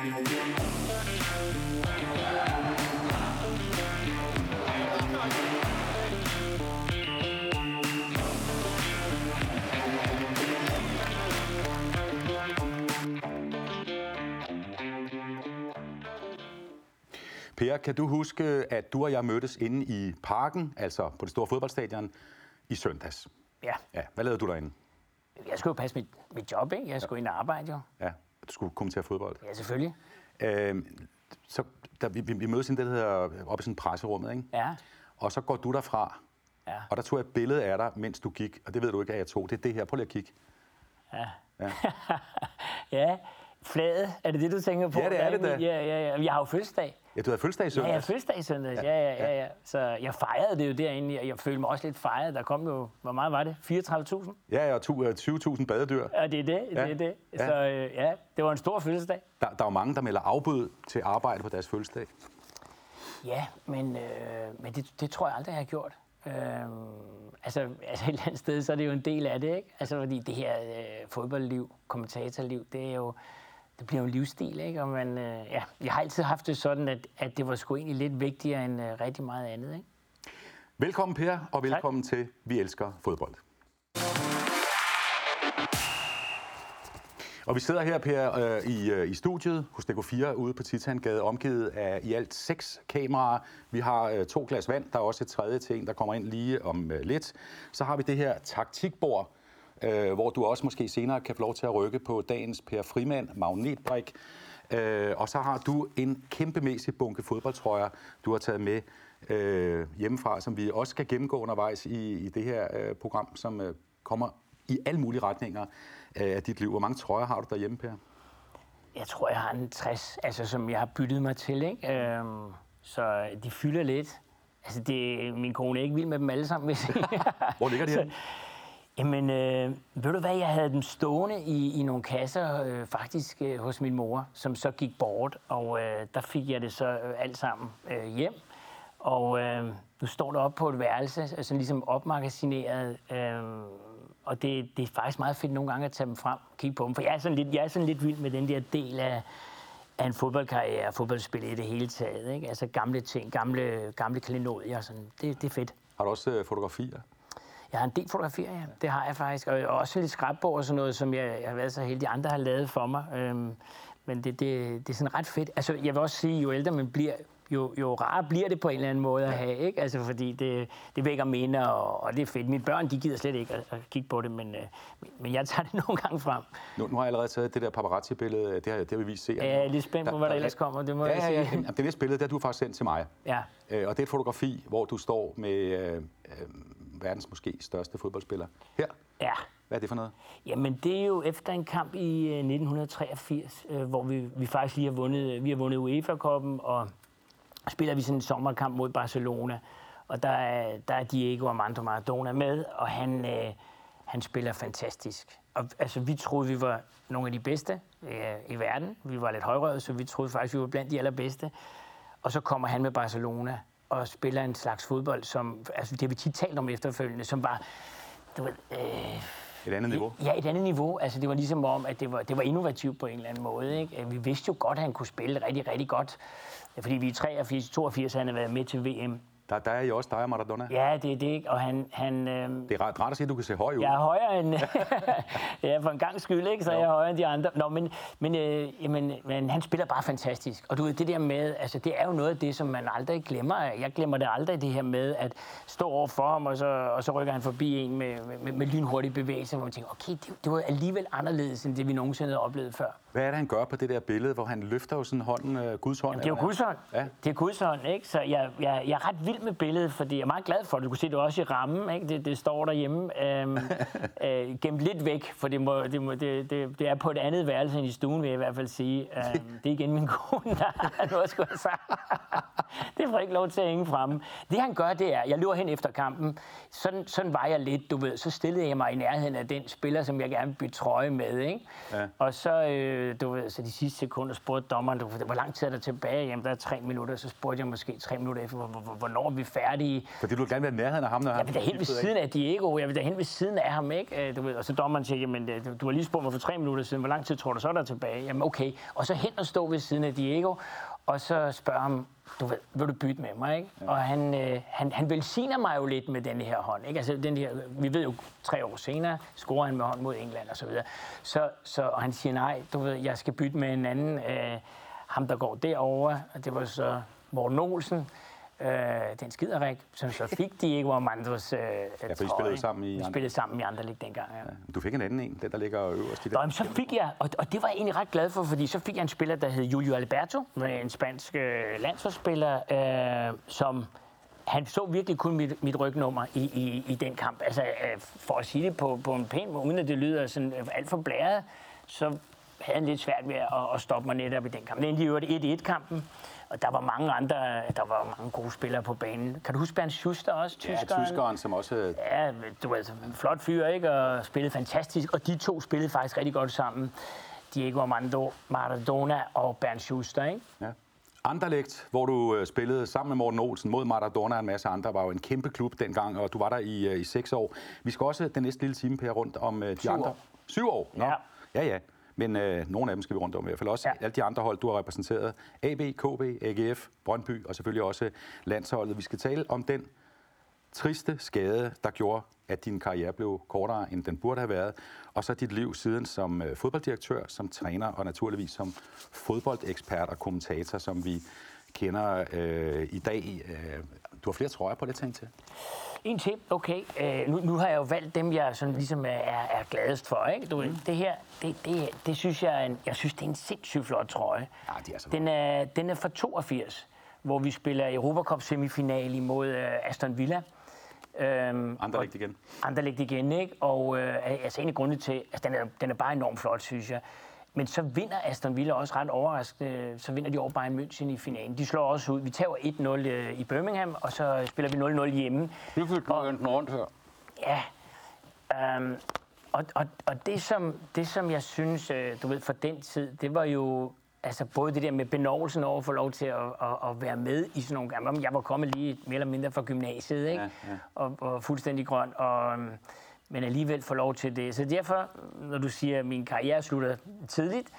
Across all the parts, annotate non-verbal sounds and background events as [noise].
Per, kan du huske, at du og jeg mødtes inde i parken, altså på det store fodboldstadion, i søndags? Ja, Ja, hvad lavede du derinde? jeg skulle jo passe mit, mit job, ikke? Jeg skulle ind og arbejde, jo. Ja, du skulle kommentere fodbold. Ja, selvfølgelig. Øh, så der, vi, vi mødes i det, der hedder oppe i sådan presserummet, ikke? Ja, Og så går du derfra, ja, og der tog jeg et billede af dig, mens du gik, og det ved du ikke, at jeg tog. Det er det her. Prøv lige at kigge. ja. [laughs] Flaget, er det det, du tænker på? Ja, det er det da. Ja, ja, ja. Jeg har jo fødselsdag. Ja, du havde fødselsdag i Ja, jeg har søndags. fødselsdag i søndags. Ja, ja, ja, ja. Så jeg fejrede det jo derinde. Jeg, jeg følte mig også lidt fejret. Der kom jo, hvor meget var det? 34.000? Ja, og to- øh, 20.000 badedyr. Ja, det er det. Ja, det, er det. Så øh, ja, det var en stor fødselsdag. Der, der er jo mange, der melder afbud til arbejde på deres fødselsdag. Ja, men, øh, men det, det tror jeg aldrig, jeg har gjort. Øh, altså, altså et eller andet sted, så er det jo en del af det, ikke? Altså, fordi det her øh, fodboldliv, kommentatorliv, det er jo, det bliver jo en livsstil, ikke? Og man, øh, ja, jeg har altid haft det sådan, at, at det var sgu egentlig lidt vigtigere end øh, rigtig meget andet, ikke? Velkommen Per, og velkommen til Vi Elsker Fodbold. Og vi sidder her, Per, øh, i, øh, i studiet hos DK4 ude på Titangade, omgivet af i alt seks kameraer. Vi har øh, to glas vand, der er også et tredje til en, der kommer ind lige om øh, lidt. Så har vi det her taktikbord, øh, hvor du også måske senere kan få lov til at rykke på dagens Per Frimand magnetbrik. Øh, og så har du en kæmpemæssig bunke fodboldtrøjer, du har taget med øh, hjemmefra, som vi også skal gennemgå undervejs i, i det her øh, program, som øh, kommer i alle mulige retninger øh, af dit liv. Hvor mange trøjer har du derhjemme, Per? Jeg tror, jeg har en 60, altså, som jeg har byttet mig til, ikke? Øhm, så de fylder lidt. Altså, det, min kone er ikke vild med dem alle sammen, hvis [laughs] Hvor ligger de her? Jamen, øh, ved du hvad, jeg havde dem stående i, i nogle kasser, øh, faktisk øh, hos min mor, som så gik bort, og øh, der fik jeg det så øh, alt sammen øh, hjem. Og øh, nu står det op på et værelse, altså ligesom opmagasineret, øh, og det, det er faktisk meget fedt nogle gange at tage dem frem og kigge på dem, for jeg er sådan lidt, jeg er sådan lidt vild med den der del af, af en fodboldkarriere og fodboldspil i det hele taget. Ikke? Altså gamle ting, gamle, gamle klenodier, sådan. Det, det er fedt. Har du også øh, fotografier? Jeg har en del fotografier, ja. Det har jeg faktisk. Og også lidt skrabbog og sådan noget, som jeg, jeg har været så heldig, andre har lavet for mig. Øhm, men det, det, det er sådan ret fedt. Altså, jeg vil også sige, jo ældre man bliver, jo, jo rarere bliver det på en eller anden måde at have, ikke? Altså, fordi det, det vækker minder, og, og det er fedt. Mine børn, de gider slet ikke at, at kigge på det, men, øh, men jeg tager det [laughs] nogle gange frem. Nu, nu har jeg allerede taget det der paparazzi-billede, det har, det har vi vist se. Jeg er lidt spændt på, hvad der ellers kommer, det må ja, jeg ja, sige. ja, Jamen, det næste billede, det har du faktisk sendt til mig. Ja, Øh, og det er et fotografi, hvor du står med øh, øh, verdens måske største fodboldspiller. Her. ja. Hvad er det for noget? Jamen, det er jo efter en kamp i øh, 1983, øh, hvor vi, vi faktisk lige har vundet, vi har vundet UEFA-koppen, og spiller vi sådan en sommerkamp mod Barcelona. Og der er, der er Diego Armando Maradona med, og han, øh, han spiller fantastisk. Og, altså, vi troede, vi var nogle af de bedste øh, i verden. Vi var lidt højrøde, så vi troede faktisk, vi var blandt de allerbedste. Og så kommer han med Barcelona og spiller en slags fodbold, som, altså det har vi tit talt om efterfølgende, som var, du ved, øh, Et andet niveau? Ja, et andet niveau. Altså, det var ligesom om, at det var, det var innovativt på en eller anden måde. Ikke? Vi vidste jo godt, at han kunne spille rigtig, rigtig godt. Fordi vi i 83, 82 han har været med til VM. Der, der er jo også dig og Maradona. Ja, det er det, ikke? Og han... han øh, Det er rart, rart at se, at du kan se høj ud. jeg er højere end... [laughs] ja, for en gang skyld, ikke? Så er jeg højere end de andre. Nå, men, men, øh, jamen, men han spiller bare fantastisk. Og du ved, det der med... Altså, det er jo noget af det, som man aldrig glemmer. Jeg glemmer det aldrig, det her med at stå over for ham, og så, og så rykker han forbi en med, med, med lynhurtige bevægelser, hvor man tænker, okay, det, det var alligevel anderledes, end det vi nogensinde havde oplevet før. Hvad er det, han gør på det der billede, hvor han løfter jo sådan hånden, øh, Guds hånd? Det er jo? Guds hånd. Ja. Det er Guds hånd, ikke? Så jeg, jeg, jeg er ret vild med billedet, fordi jeg er meget glad for det. Du kunne se det også i rammen, ikke? Det, det står derhjemme. Øhm, [laughs] øh, gemt lidt væk, for det, må, det, må, det, det, det er på et andet værelse end i stuen, vil jeg i hvert fald sige. Øhm, [laughs] det er igen min kone, der har noget skulle have sagt. [laughs] det får ikke lov til at hænge fremme. Det han gør, det er, jeg løber hen efter kampen. Sådan, sådan var jeg lidt, du ved. Så stillede jeg mig i nærheden af den spiller, som jeg gerne vil bytte trøje med, ikke? Ja. Og så, øh, øh, du ved, så de sidste sekunder spurgte dommeren, du, hvor lang tid er der tilbage? Jamen, der er tre minutter. Så spurgte jeg måske tre minutter efter, hvor- hvor- hvornår er vi færdige? Fordi du vil gerne være nærheden af ham, når han Jeg vil da hen ved siden af Diego, jeg vil da hen ved siden af ham, ikke? Øh, Du ved, og så dommeren siger, jamen, øh, du, har lige spurgt mig for tre minutter siden, hvor lang tid tror du så er der tilbage? Jamen, okay. Og så hen og stå ved siden af Diego, og så spørger ham, du ved, vil du bytte med mig, ikke? Ja. Og han, øh, han, han velsigner mig jo lidt med den her hånd, ikke? Altså, den her, vi ved jo, tre år senere scorer han med hånd mod England og så videre. Så, så, og han siger, nej, du ved, jeg skal bytte med en anden, øh, ham der går derover, og det var så Morten Olsen, øh, den skiderik, som så fik Diego Armandos øh, ja, for I spillede sammen i Vi spillede sammen i Anderlecht dengang, ja. Du fik en anden en, den der ligger øverst i Nå, den. jamen, så fik jeg, og, og det var jeg egentlig ret glad for, fordi så fik jeg en spiller, der hed Julio Alberto, en spansk øh, landsholdsspiller, øh, som han så virkelig kun mit, mit rygnummer i, i, i den kamp. Altså, øh, for at sige det på, på en pæn måde, uden at det lyder sådan øh, alt for blæret, så havde han lidt svært ved at, at stoppe mig netop i den kamp. Det endte i øvrigt 1-1-kampen, og der var mange andre, der var mange gode spillere på banen. Kan du huske Bernd Schuster også? Ja, tyskeren, som også... Ja, du ved, altså, en flot fyr, ikke? Og spillede fantastisk. Og de to spillede faktisk rigtig godt sammen. Diego Armando Maradona og Bernd Schuster, ikke? Ja. Anderlecht, hvor du øh, spillede sammen med Morten Olsen mod Maradona og en masse andre, var jo en kæmpe klub dengang, og du var der i, øh, i seks år. Vi skal også den næste lille time, Per, rundt om øh, de Syv andre. år. Syv år? Nå. Ja. Ja, ja. Men øh, nogle af dem skal vi rundt om i hvert fald også. Ja. Alle de andre hold, du har repræsenteret. AB, KB, AGF, Brøndby og selvfølgelig også landsholdet. Vi skal tale om den triste skade, der gjorde, at din karriere blev kortere, end den burde have været. Og så dit liv siden som øh, fodbolddirektør, som træner og naturligvis som fodboldekspert og kommentator, som vi kender øh, i dag. Øh, du har flere trøjer på det, tænkt til. En til, okay. Øh, nu, nu har jeg jo valgt dem, jeg sådan ligesom er, er, gladest for, ikke? Du, mm. Det her, det, det, det synes jeg, er en, jeg synes, det er en sindssygt flot trøje. Ja, de er så Den er, den er fra 82, hvor vi spiller Europacup semifinal imod øh, Aston Villa. Øhm, Anderlecht igen. Anderlecht igen, ikke? Og øh, altså en af grundene til, altså den er, den er bare enormt flot, synes jeg. Men så vinder Aston Villa også ret overraskende. Så vinder de over Bayern München i finalen. De slår også ud. Vi tager 1-0 øh, i Birmingham, og så spiller vi 0-0 hjemme. Nu fik du den rundt her. Ja. Øhm, og, og, og det, som, det, som jeg synes, øh, du ved, for den tid, det var jo altså både det der med benovelsen over at få lov til at, at, at være med i sådan nogle gamle. Jeg var kommet lige mere eller mindre fra gymnasiet, ikke? Ja, ja. Og, og fuldstændig grøn, og, øhm, men alligevel få lov til det. Så derfor, når du siger, at min karriere slutter tidligt,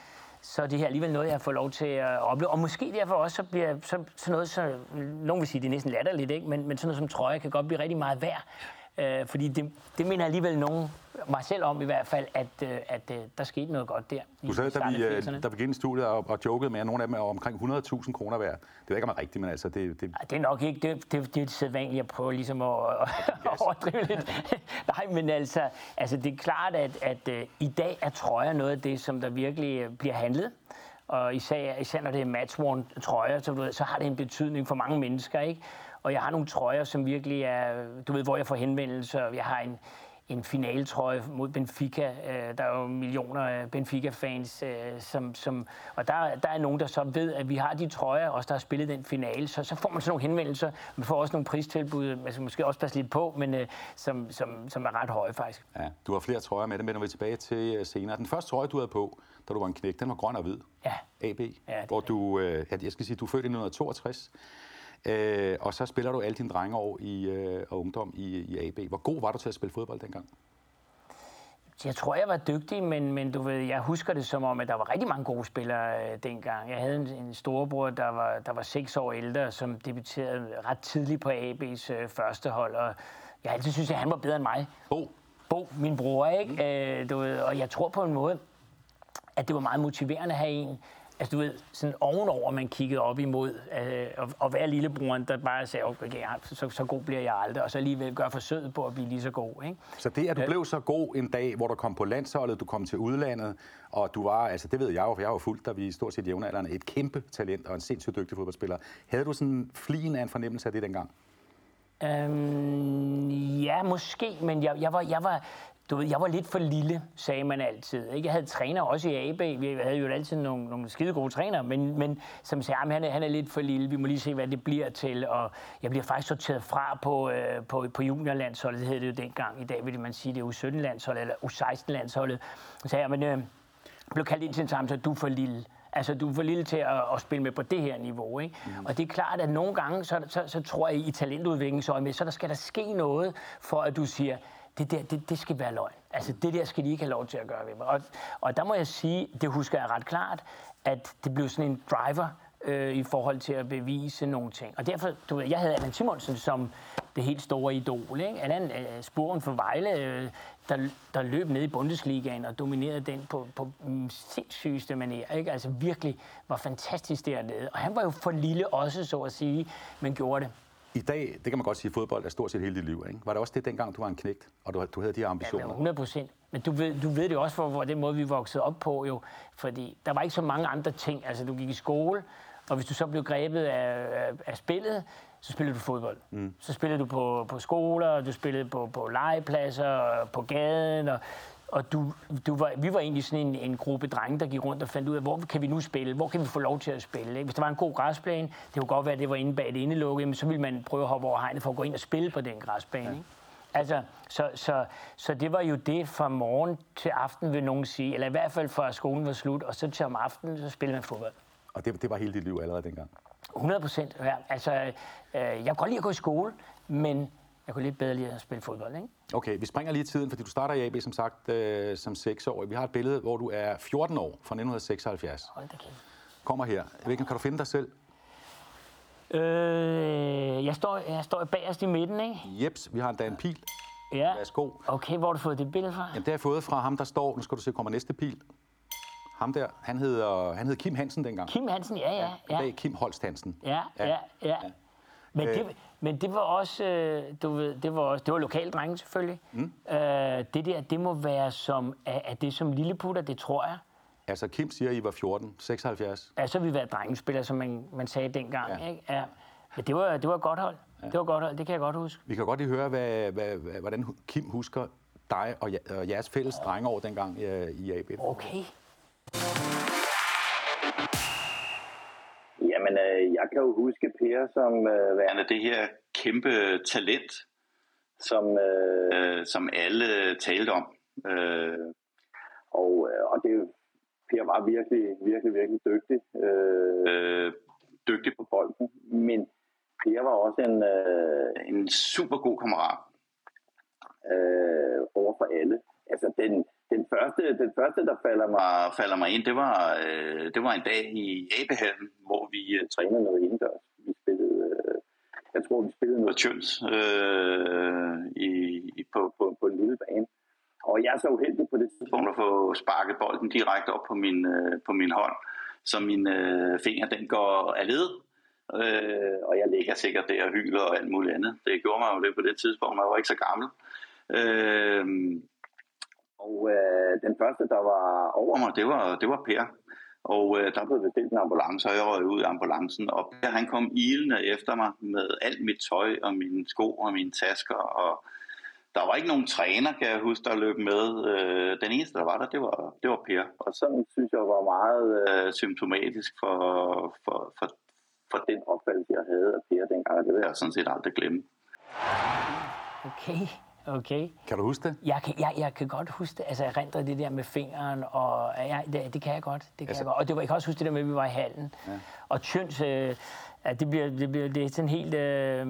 så er det her alligevel noget, jeg har lov til at opleve. Og måske derfor også, så bliver så, sådan noget, så, nogen vil sige, det er næsten latterligt, ikke? Men, men sådan noget som trøje kan godt blive rigtig meget værd. Øh, fordi det, det minder alligevel nogen, mig selv om i hvert fald, at, øh, at øh, der skete noget godt der. Du sagde, da vi, øh, 80'erne. da vi gik ind i studiet og, og jokede med, at nogle af dem er omkring 100.000 kroner værd. Det jeg ikke, om er rigtigt, men altså, det, det, Ej, Det er nok ikke, det, det, det er sædvanligt at prøve ligesom at, at [laughs] overdrive lidt. [laughs] Nej, men altså, altså det er klart, at, at uh, i dag er trøjer noget af det, som der virkelig bliver handlet. Og især, især når det er matchworn trøjer, så, du ved, så har det en betydning for mange mennesker, ikke? Og jeg har nogle trøjer, som virkelig er, du ved, hvor jeg får henvendelser. Jeg har en, en finaltrøje mod Benfica. Øh, Der er jo millioner af Benfica-fans, øh, som, som, og der, der er nogen, der så ved, at vi har de trøjer, også der har spillet den finale. Så, så får man sådan nogle henvendelser. Man får også nogle pristilbud, man skal måske også passe lidt på, men øh, som, som, som er ret høje faktisk. ja, du har flere trøjer med, dem vender vi tilbage til senere. Den første trøje, du havde på, da du var en knæk, den var grøn og hvid. Ja. AB, Ja, hvor du, ja, jeg skal sige, du er født i 1962, øh, og så spiller du alle dine drengeår i, øh, og ungdom i, i AB. Hvor god var du til at spille fodbold dengang? Jeg tror, jeg var dygtig, men, men du ved, jeg husker det som om, at der var rigtig mange gode spillere øh, dengang. Jeg havde en, en storebror, der var, der var seks år ældre, som debuterede ret tidligt på AB's øh, første hold, og jeg altid synes, at han var bedre end mig. Bo, Bo, min bror, ikke? Øh, du ved, og jeg tror på en måde, at det var meget motiverende at have en, altså du ved, sådan ovenover, man kiggede op imod, øh, og, og være lillebroren, der bare sagde, okay, så, så god bliver jeg aldrig, og så alligevel gøre forsøget på at blive lige så god, ikke? så det, at du blev så god en dag, hvor du kom på landsholdet, du kom til udlandet, og du var, altså det ved jeg jo, for jeg har jo fulgt dig, vi er stort set jævnaldrende, et kæmpe talent og en sindssygt dygtig fodboldspiller. Havde du sådan flien af en fornemmelse af det dengang? Øhm, ja, måske, men jeg, jeg, var, jeg, var, du ved, jeg var lidt for lille, sagde man altid. Ikke? Jeg havde træner også i AB. Vi havde jo altid nogle, nogle skide gode trænere, men, men som sagde, han er, han er lidt for lille. Vi må lige se, hvad det bliver til. Og jeg bliver faktisk sorteret fra på, øh, på, på juniorlandsholdet. Det hed det jo dengang. I dag vil man sige, det er U17-landsholdet eller U16-landsholdet. Så sagde jeg, men... Øh, blev kaldt ind til en samtale, du er for lille. Altså, du er for lille til at, at spille med på det her niveau, ikke? Mm. Og det er klart, at nogle gange, så, så, så tror jeg i talentudviklingsøje så der skal der ske noget, for at du siger, det der, det, det skal være løgn. Altså, det der skal de ikke have lov til at gøre ved mig. Og, og der må jeg sige, det husker jeg ret klart, at det blev sådan en driver øh, i forhold til at bevise nogle ting. Og derfor, du ved, jeg havde Allan Simonsen som det helt store idol. Ikke? Allan øh, sporen for Vejle, øh, der, der løb ned i Bundesligaen og dominerede den på, på mm, sindssygeste manier. Ikke? Altså virkelig var fantastisk dernede. Og han var jo for lille også, så at sige, men gjorde det. I dag, det kan man godt sige, at fodbold er stort set hele dit liv. Ikke? Var det også det dengang, du var en knægt, og du, du havde de her ambitioner? Ja, 100 procent. Men du ved, du ved det også, for, hvor den måde, vi voksede op på jo. Fordi der var ikke så mange andre ting. Altså, du gik i skole, og hvis du så blev grebet af, af, af spillet, så spillede du fodbold. Mm. Så spillede du på, på skoler, du spillede på, på legepladser, på gaden, og, og du, du var, vi var egentlig sådan en, en gruppe drenge, der gik rundt og fandt ud af, hvor kan vi nu spille? Hvor kan vi få lov til at spille? Ikke? Hvis der var en god græsplæne, det kunne godt være, at det var inde bag det indelukket, men så ville man prøve at hoppe over hegnet for at gå ind og spille på den græsplæne. Ja. Ikke? Altså, så, så, så det var jo det fra morgen til aften, vil nogen sige, eller i hvert fald fra skolen var slut, og så til om aftenen, så spillede man fodbold. Og det, det var hele dit liv allerede dengang? 100 procent. Ja. Altså, øh, jeg kan godt lide at gå i skole, men jeg kunne lidt bedre lide at spille fodbold. Ikke? Okay, vi springer lige i tiden, fordi du starter i AB som sagt øh, som 6 år. Vi har et billede, hvor du er 14 år fra 1976. Hold da kæft. Kommer her. Hvilken kan du finde dig selv? Øh, jeg, står, jeg står bagerst i midten, ikke? Jeps, vi har en pil. Ja. Værsgo. Okay, hvor har du fået det billede fra? Jamen, det har jeg fået fra ham, der står. Nu skal du se, kommer næste pil. Ham der, han hedder, han hed Kim Hansen dengang. Kim Hansen, ja, ja. ja. Dag Kim Holst Hansen. Ja, ja, ja. ja. Men, det, øh. men det var også, øh, du ved, det var også, det var lokale drenge selvfølgelig. Mm. Øh, det der, det må være som, er, er det som lilleputter, det tror jeg. Altså Kim siger, at I var 14, 76. Ja, så vi været drengespillere, som man, man sagde dengang. Ja. Ikke? Ja. Men det var, det var et godt hold. Ja. Det var godt hold, det kan jeg godt huske. Vi kan godt lige høre, hvad, hvad, hvordan Kim husker dig og, jeres fælles drengeår dengang i, i AB. Okay. Jamen, øh, jeg kan jo huske Per som øh, værende det her kæmpe talent, som, øh, som alle talte om. Øh, og, øh, og det, Per var virkelig, virkelig, virkelig dygtig. Øh, øh, dygtig på bolden, men Per var også en, øh, en super god kammerat øh, over for alle. Altså den, den første, den første, der falder mig, falder mig ind, det var, øh, det var en dag i Abehallen, hvor vi øh, trænede noget indendørs. Vi spillede, øh, jeg tror, vi spillede noget tjøns øh, i, i, på, på, på en lille bane. Og jeg er så uheldig på det tidspunkt at få sparket bolden direkte op på min, øh, på min hånd, så min øh, finger den går af led. Øh, og jeg ligger sikkert der og hyler og alt muligt andet. Det gjorde mig jo det på det tidspunkt, jeg var ikke så gammel. Øh, og øh, den første, der var over mig, det var, det var Per. Og øh, der blev bestilt en ambulance, og jeg røg ud af ambulancen. Og Per, han kom ilende efter mig med alt mit tøj og mine sko og mine tasker. Og der var ikke nogen træner, kan jeg huske, der løb med. Øh, den eneste, der var der, det var, det var Per. Og sådan synes jeg var meget øh, symptomatisk for, for, for, for den opfattelse, jeg havde af Per dengang. Det vil jeg sådan set aldrig glemme. Okay. Okay. Kan du huske det? Jeg kan, jeg, jeg kan godt huske det. Altså, jeg renter det der med fingeren, og ja, det, det kan jeg godt. Det kan altså, jeg godt. Og det var, jeg kan også huske det der med, at vi var i hallen. Ja. Og Tjøns, øh, ja, det, bliver, det, bliver, det er sådan helt... Øh,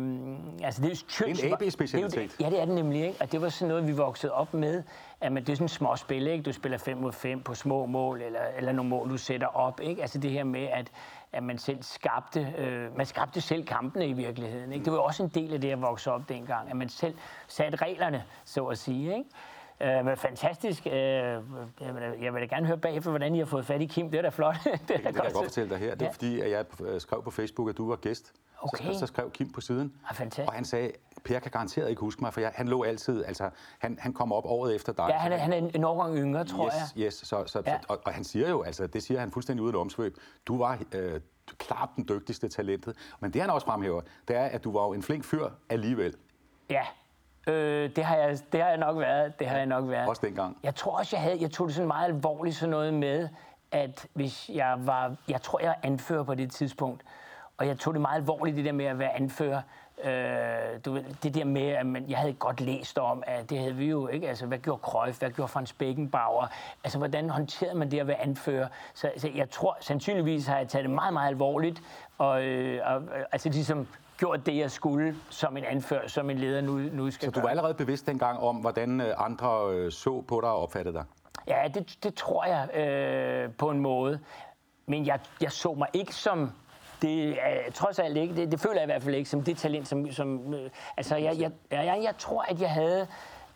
altså, det er Tjøns, en AB-specialitet. Ja, det er det nemlig, ikke? Og det var sådan noget, vi voksede op med. At man, det er sådan små spil, ikke? Du spiller 5 mod 5 på små mål, eller, eller nogle mål, du sætter op, ikke? Altså det her med, at at man selv skabte, øh, man skabte selv kampene i virkeligheden. Ikke? Det var også en del af det at vokse op dengang, at man selv satte reglerne, så at sige. Ikke? Øh, men fantastisk. Øh, jeg vil da gerne høre bagefter, hvordan I har fået fat i Kim. Det er da flot. [laughs] det, det, det kan jeg godt fortælle dig her. Det er ja. fordi, at jeg øh, skrev på Facebook, at du var gæst. Okay. Så, så skrev Kim på siden. Ja, fantastisk. Og han sagde, Per kan garanteret ikke huske mig, for jeg, han lå altid, altså han, han kom op året efter dig. Ja, han er, han er en årgang yngre, tror yes, jeg. Yes, så, så, ja. og, og han siger jo, altså det siger han fuldstændig uden omsvøb, du var øh, klart den dygtigste talentet. Men det han også fremhæver, det er, at du var jo en flink fyr alligevel. Ja, Øh, det, har jeg, det har jeg nok været. Det har jeg nok været. Også dengang. Jeg tror også, jeg, havde, jeg tog det sådan meget alvorligt sådan noget med, at hvis jeg var... Jeg tror, jeg anfører på det tidspunkt. Og jeg tog det meget alvorligt, det der med at være anfører. Øh, du ved, det der med, at man, jeg havde godt læst om, at det havde vi jo ikke. Altså, hvad gjorde Cruyff? Hvad gjorde Frans Beckenbauer? Altså, hvordan håndterede man det at være anfører? Så, så jeg tror, sandsynligvis har jeg taget det meget, meget alvorligt. Og, øh, og altså, ligesom gjort det, jeg skulle som en anfører, som en leder nu, nu skal Så du var allerede bevidst dengang om, hvordan øh, andre øh, så på dig og opfattede dig? Ja, det, det tror jeg øh, på en måde. Men jeg, jeg så mig ikke som det er trods alt ikke, det, det føler jeg i hvert fald ikke som det talent, som, som øh, altså jeg, jeg, jeg, jeg tror, at jeg havde,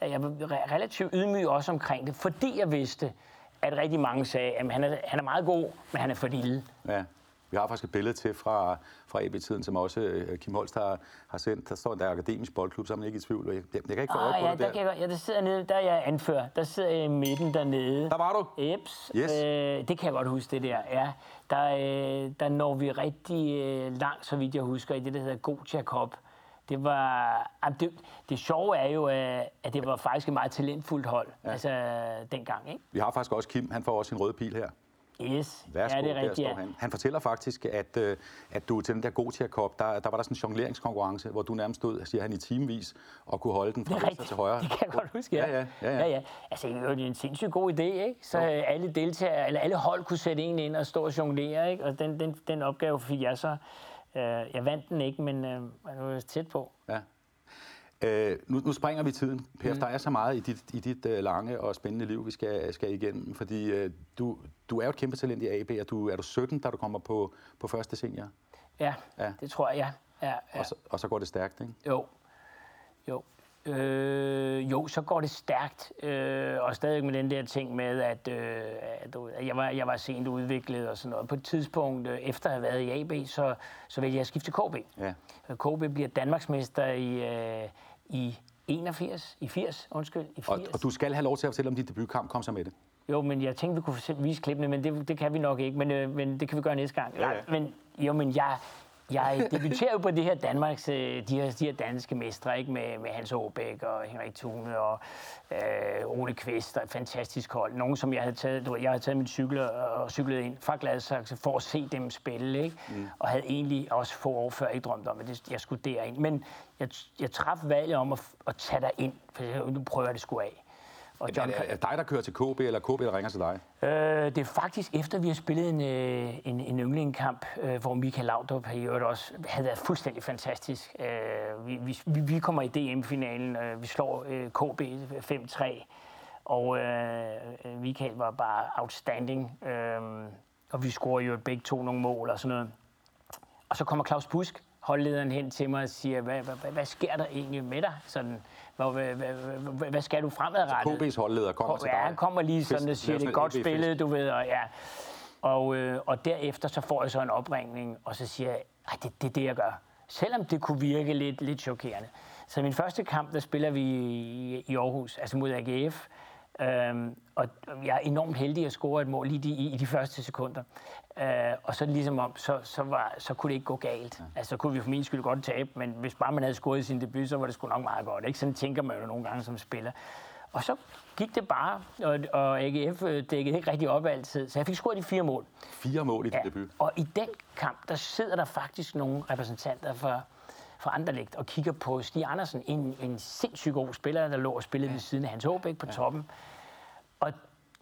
at jeg var relativt ydmyg også omkring det, fordi jeg vidste, at rigtig mange sagde, at han er, han er meget god, men han er for lille. Ja. Vi har faktisk et billede til fra, fra AB-tiden, som også uh, Kim Holst har, har sendt. Der står en der akademisk boldklub, så er man ikke i tvivl. Jeg, jeg kan ikke få øje ah, på ja, det der. Kan jeg, ja, der sidder nede, der er jeg anfører. Der sidder jeg i midten dernede. Der var du? Eps. Yes. Øh, det kan jeg godt huske, det der. Ja. Der, øh, der når vi rigtig øh, langt, så vidt jeg husker, i det, der hedder Gotia Cup. Det var... Det, det sjove er jo, øh, at det var faktisk et meget talentfuldt hold, ja. altså dengang. Ikke? Vi har faktisk også Kim, han får også sin røde pil her. Yes, Værsgo, ja, det er rigtigt, ja. han. han fortæller faktisk, at, øh, at du til den der Gotia Cup, der, der var der sådan en jongleringskonkurrence, hvor du nærmest stod, siger han, i timevis og kunne holde den fra venstre til højre. Det kan jeg godt huske, ja. Ja, ja, ja, ja. ja, ja. Altså, det er en sindssygt god idé, ikke? Så jo. alle deltagere, eller alle hold kunne sætte en ind og stå og jonglere, ikke? Og den, den, den opgave fik jeg så. Øh, jeg vandt den ikke, men øh, jeg var tæt på. Ja. Øh, nu, nu springer vi tiden. Per, mm. der er så meget i dit, i dit uh, lange og spændende liv, vi skal, skal igennem. Fordi uh, du, du er jo et kæmpe talent i AB, og du er du 17, da du kommer på, på første senior? Ja, ja, det tror jeg, ja. ja, ja. Og, så, og så går det stærkt, ikke? Jo, jo. Øh, jo, så går det stærkt, øh, og stadig med den der ting med, at, øh, at jeg, var, jeg var sent udviklet og sådan noget. På et tidspunkt, øh, efter at have været i AB, så, så vælger jeg at skifte til KB. Ja. KB bliver Danmarksmester i, øh, i 81, i 80, undskyld, i 80. Og, og du skal have lov til at fortælle om dit debutkamp, kom så med det. Jo, men jeg tænkte, vi kunne vise klippene, men det, det kan vi nok ikke, men, øh, men det kan vi gøre næste gang. Ja, ja. Men, jo, men jeg, jeg debuterer jo på det her Danmarks, øh, de her, de her danske mestre, ikke? Med, med Hans Aabæk og Henrik Thune og øh, Ole Kvist og et fantastisk hold. Nogle, som jeg havde taget, du, jeg havde taget min cykel og cyklet ind fra Gladsaxe for at se dem spille, ikke? Mm. Og havde egentlig også få år før ikke drømt om, at det, jeg skulle derind. Men jeg, jeg traf valget om at, at tage dig ind, for nu prøver jeg det sgu af. Og John, er det dig, der kører til KB, eller KB, der ringer til dig? Øh, det er faktisk efter, vi har spillet en, øh, en, en yndlingkamp, øh, hvor Michael Laudrup i øvrigt også havde været fuldstændig fantastisk. Øh, vi, vi, vi kommer i DM-finalen, øh, vi slår øh, KB 5-3, og øh, Michael var bare outstanding. Øh, og vi scorer jo begge to nogle mål og sådan noget. Og så kommer Claus Busk, holdlederen, hen til mig og siger, hvad, hvad, hvad, hvad sker der egentlig med dig? Sådan, hvad, hvad, hvad, hvad skal du fremadrettet? Så KB's holdleder kommer til dig? Ja, han kommer lige sådan og siger, det er godt spillet, du ved, og ja. Og, øh, og derefter så får jeg så en opringning, og så siger jeg, at det, det er det, jeg gør. Selvom det kunne virke lidt, lidt chokerende. Så min første kamp, der spiller vi i, i Aarhus, altså mod AGF, Øhm, og jeg er enormt heldig at score et mål lige i, i de første sekunder. Øh, og så ligesom om, så, så, var, så kunne det ikke gå galt. Ja. Altså, så kunne vi for min skyld godt tabe, men hvis bare man havde scoret i sin debut, så var det sgu nok meget godt. Ikke? Sådan tænker man jo nogle gange som spiller. Og så gik det bare, og, og AGF øh, dækkede ikke rigtig op altid, så jeg fik scoret de fire mål. Fire mål i din ja. debut? Og i den kamp, der sidder der faktisk nogle repræsentanter for, for Anderlecht og kigger på Stig Andersen, en, en sindssygt god spiller, der lå og spillede ja. ved siden af Hans Håbæk på ja. toppen. Og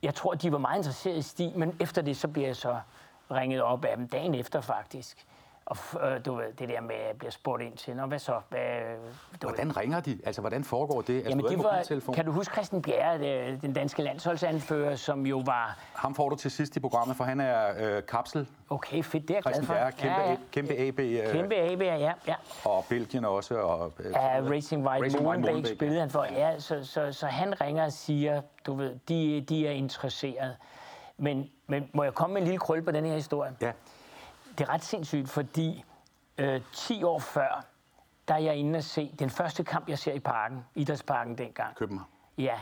jeg tror, de var meget interesserede i Stig, men efter det, så bliver jeg så ringet op af dem dagen efter faktisk. Og øh, du ved, det der med at blive spurgt ind til, Nå, hvad så? Hvad, du hvordan ved. ringer de? Altså, hvordan foregår det? Altså, Jamen, det var, kan du huske Christian Bjerre, den danske landsholdsanfører, som jo var... Ham får du til sidst i programmet, for han er øh, kapsel. Okay, fedt, det er jeg glad for. Bjerre, kæmpe, ja, ja. kæmpe AB. Øh, kæmpe AB, ja, ja. Og Belgien også. Og, øh, ja, Racing White Racing Molenbeek spillede han for. Ja, så, så, så han ringer og siger, du ved, de, de er interesseret. Men, men må jeg komme med en lille krøl på den her historie? Ja det er ret sindssygt, fordi øh, 10 år før, der er jeg inde og se den første kamp, jeg ser i parken, Idrætsparken dengang. København? Ja,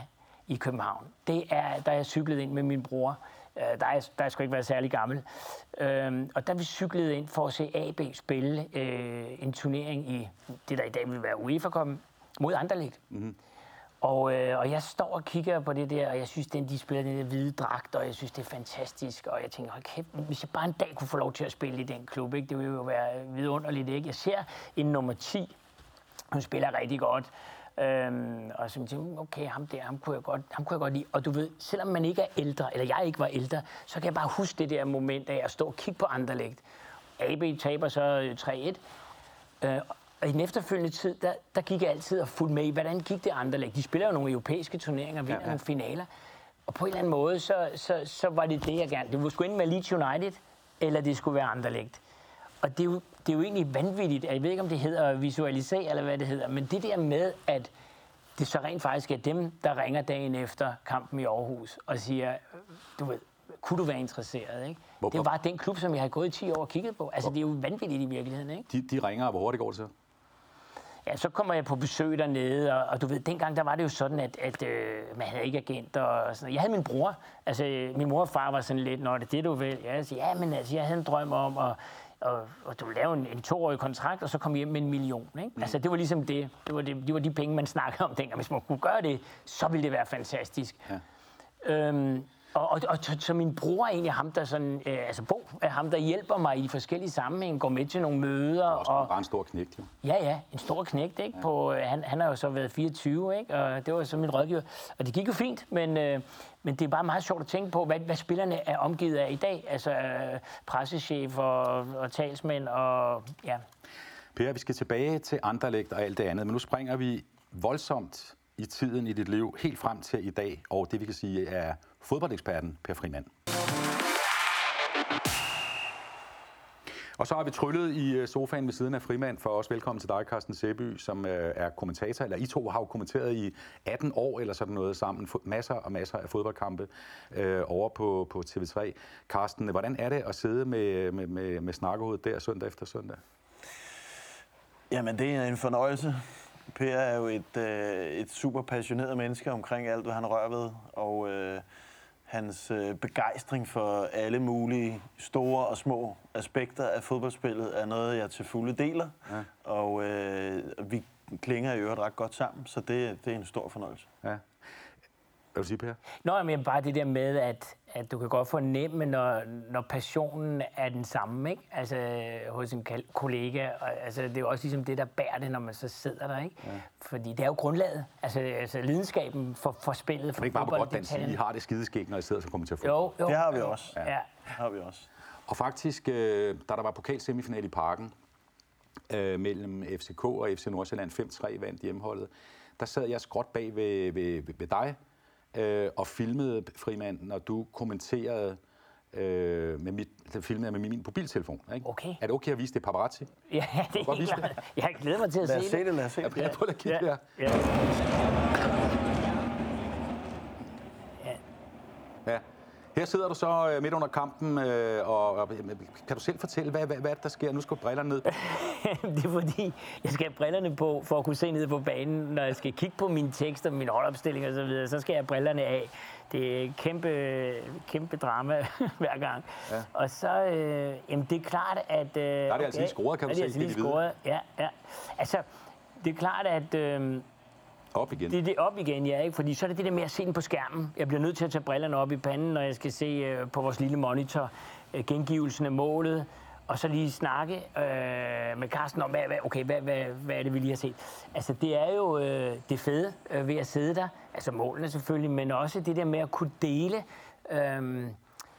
i København. Det er, da jeg cyklede ind med min bror. Øh, der, er, der er sgu ikke været særlig gammel. Øh, og der vi cyklede ind for at se AB spille øh, en turnering i det, der i dag vil være UEFA-koppen mod Anderlecht. Mm-hmm. Og, øh, og jeg står og kigger på det der, og jeg synes, den, de spiller den der hvide dragt, og jeg synes, det er fantastisk. Og jeg tænker, hold kæft, hvis jeg bare en dag kunne få lov til at spille i den klub, ikke? det ville jo være vidunderligt. Ikke? Jeg ser en nummer 10 hun spiller rigtig godt. Øhm, og så tænkte jeg, okay, ham der, ham kunne, jeg godt, ham kunne jeg godt lide. Og du ved, selvom man ikke er ældre, eller jeg ikke var ældre, så kan jeg bare huske det der moment af at stå og kigge på Anderlecht. AB taber så 3-1. Øh, og i den efterfølgende tid, der, der gik jeg altid og fulgte med i, hvordan gik det Anderlecht. De spiller jo nogle europæiske turneringer, vinder ja, ja. nogle finaler. Og på en eller anden måde, så, så, så var det det, jeg gerne... Det skulle enten være Leeds United, eller det skulle være Anderlecht. Og det er, jo, det er jo egentlig vanvittigt. Jeg ved ikke, om det hedder visualisere, eller hvad det hedder. Men det der med, at det så rent faktisk er dem, der ringer dagen efter kampen i Aarhus og siger, du ved, kunne du være interesseret, ikke? Hvorfor? Det var den klub, som jeg har gået i 10 år og kigget på. Altså, det er jo vanvittigt i virkeligheden, ikke? De, de ringer, og hvor hurtigt går det så? Ja, så kommer jeg på besøg dernede, og, og du ved, dengang der var det jo sådan, at, at øh, man havde ikke agenter og sådan Jeg havde min bror, altså min mor og far var sådan lidt, når det er det, du vil. Ja, så, ja, men altså, jeg havde en drøm om at og, og du lave en, en toårig kontrakt, og så komme hjem med en million. Ikke? Mm. Altså, det var ligesom det. Det var, det, det var de penge, man snakkede om dengang. Hvis man kunne gøre det, så ville det være fantastisk. Ja. Øhm, og, og, og så min bror er egentlig ham, der sådan, øh, altså Bo er ham, der hjælper mig i forskellige sammenhænge, går med til nogle møder. Og også og, bare en stor knægt, jo. Ja, ja, en stor knægt, ikke? Ja. På, øh, han, han har jo så været 24, ikke? Og det var så min rådgiver. Og det gik jo fint, men, øh, men det er bare meget sjovt at tænke på, hvad, hvad spillerne er omgivet af i dag. Altså øh, pressechef og, og talsmænd og ja. Per, vi skal tilbage til Anderlecht og alt det andet, men nu springer vi voldsomt i tiden i dit liv, helt frem til i dag, og det vi kan sige er fodboldeksperten Per Frimand. Og så har vi tryllet i øh, sofaen ved siden af Frimand for os. Velkommen til dig, Carsten Seby, som øh, er kommentator. Eller I to har jo kommenteret i 18 år eller sådan noget sammen. Masser og masser af fodboldkampe øh, over på, på TV3. Carsten, hvordan er det at sidde med, med, med, med snakkehovedet der søndag efter søndag? Jamen, det er en fornøjelse. Per er jo et, øh, et super passioneret menneske omkring alt, hvad han rører ved. Og øh, hans øh, begejstring for alle mulige store og små aspekter af fodboldspillet er noget, jeg til fulde deler. Ja. Og øh, vi klinger i øvrigt ret godt sammen, så det, det er en stor fornøjelse. Ja. Hvad vil du sige, Per? Nå, men bare det der med, at, at du kan godt fornemme, når, når passionen er den samme, ikke? Altså hos en kollega. Og, altså, det er jo også ligesom det, der bærer det, når man så sidder der, ikke? Ja. Fordi det er jo grundlaget. Altså, altså lidenskaben for, for spillet. For det er ikke bare på godt dansk, I har det skideskæg, når I sidder som kommentator. Jo, jo. Det har vi også. Ja. ja. Det har vi også. Og faktisk, øh, da der var pokalsemifinal i parken, øh, mellem FCK og FC Nordsjælland, 5-3 vandt hjemmeholdet, der sad jeg skråt bag ved, ved, ved dig, øh, og filmede Frimand, når du kommenterede øh, med mit, filmede med min mobiltelefon. Ikke? Okay. Er det okay at vise det paparazzi? Ja, det er helt klart. Jeg glæder mig til at lad se, se det. Lad os se det. Ja, prøv at kigge ja. her. Ja. ja. Ja. Her sidder du så øh, midt under kampen, øh, og, og kan du selv fortælle, hvad, hvad, hvad der sker? Nu skal brillerne ned. [laughs] det er fordi, jeg skal have brillerne på, for at kunne se ned på banen. Når jeg skal kigge på mine tekster, mine holdopstillinger osv., så, videre, så skal jeg have brillerne af. Det er kæmpe, kæmpe drama [laughs] hver gang. Ja. Og så, øh, jamen det er klart, at... Øh, der er det okay, altså lige scoret, kan du se. Det er altså lige scoret, ja, ja. Altså, det er klart, at... Øh, op igen? Det er det op igen, ja. Ikke? Fordi så er det det der med at se den på skærmen. Jeg bliver nødt til at tage brillerne op i panden, når jeg skal se uh, på vores lille monitor uh, gengivelsen af målet. Og så lige snakke uh, med Carsten om, hvad, hvad, okay, hvad, hvad, hvad er det, vi lige har set. Altså, det er jo uh, det fede uh, ved at sidde der. Altså målene selvfølgelig, men også det der med at kunne dele uh,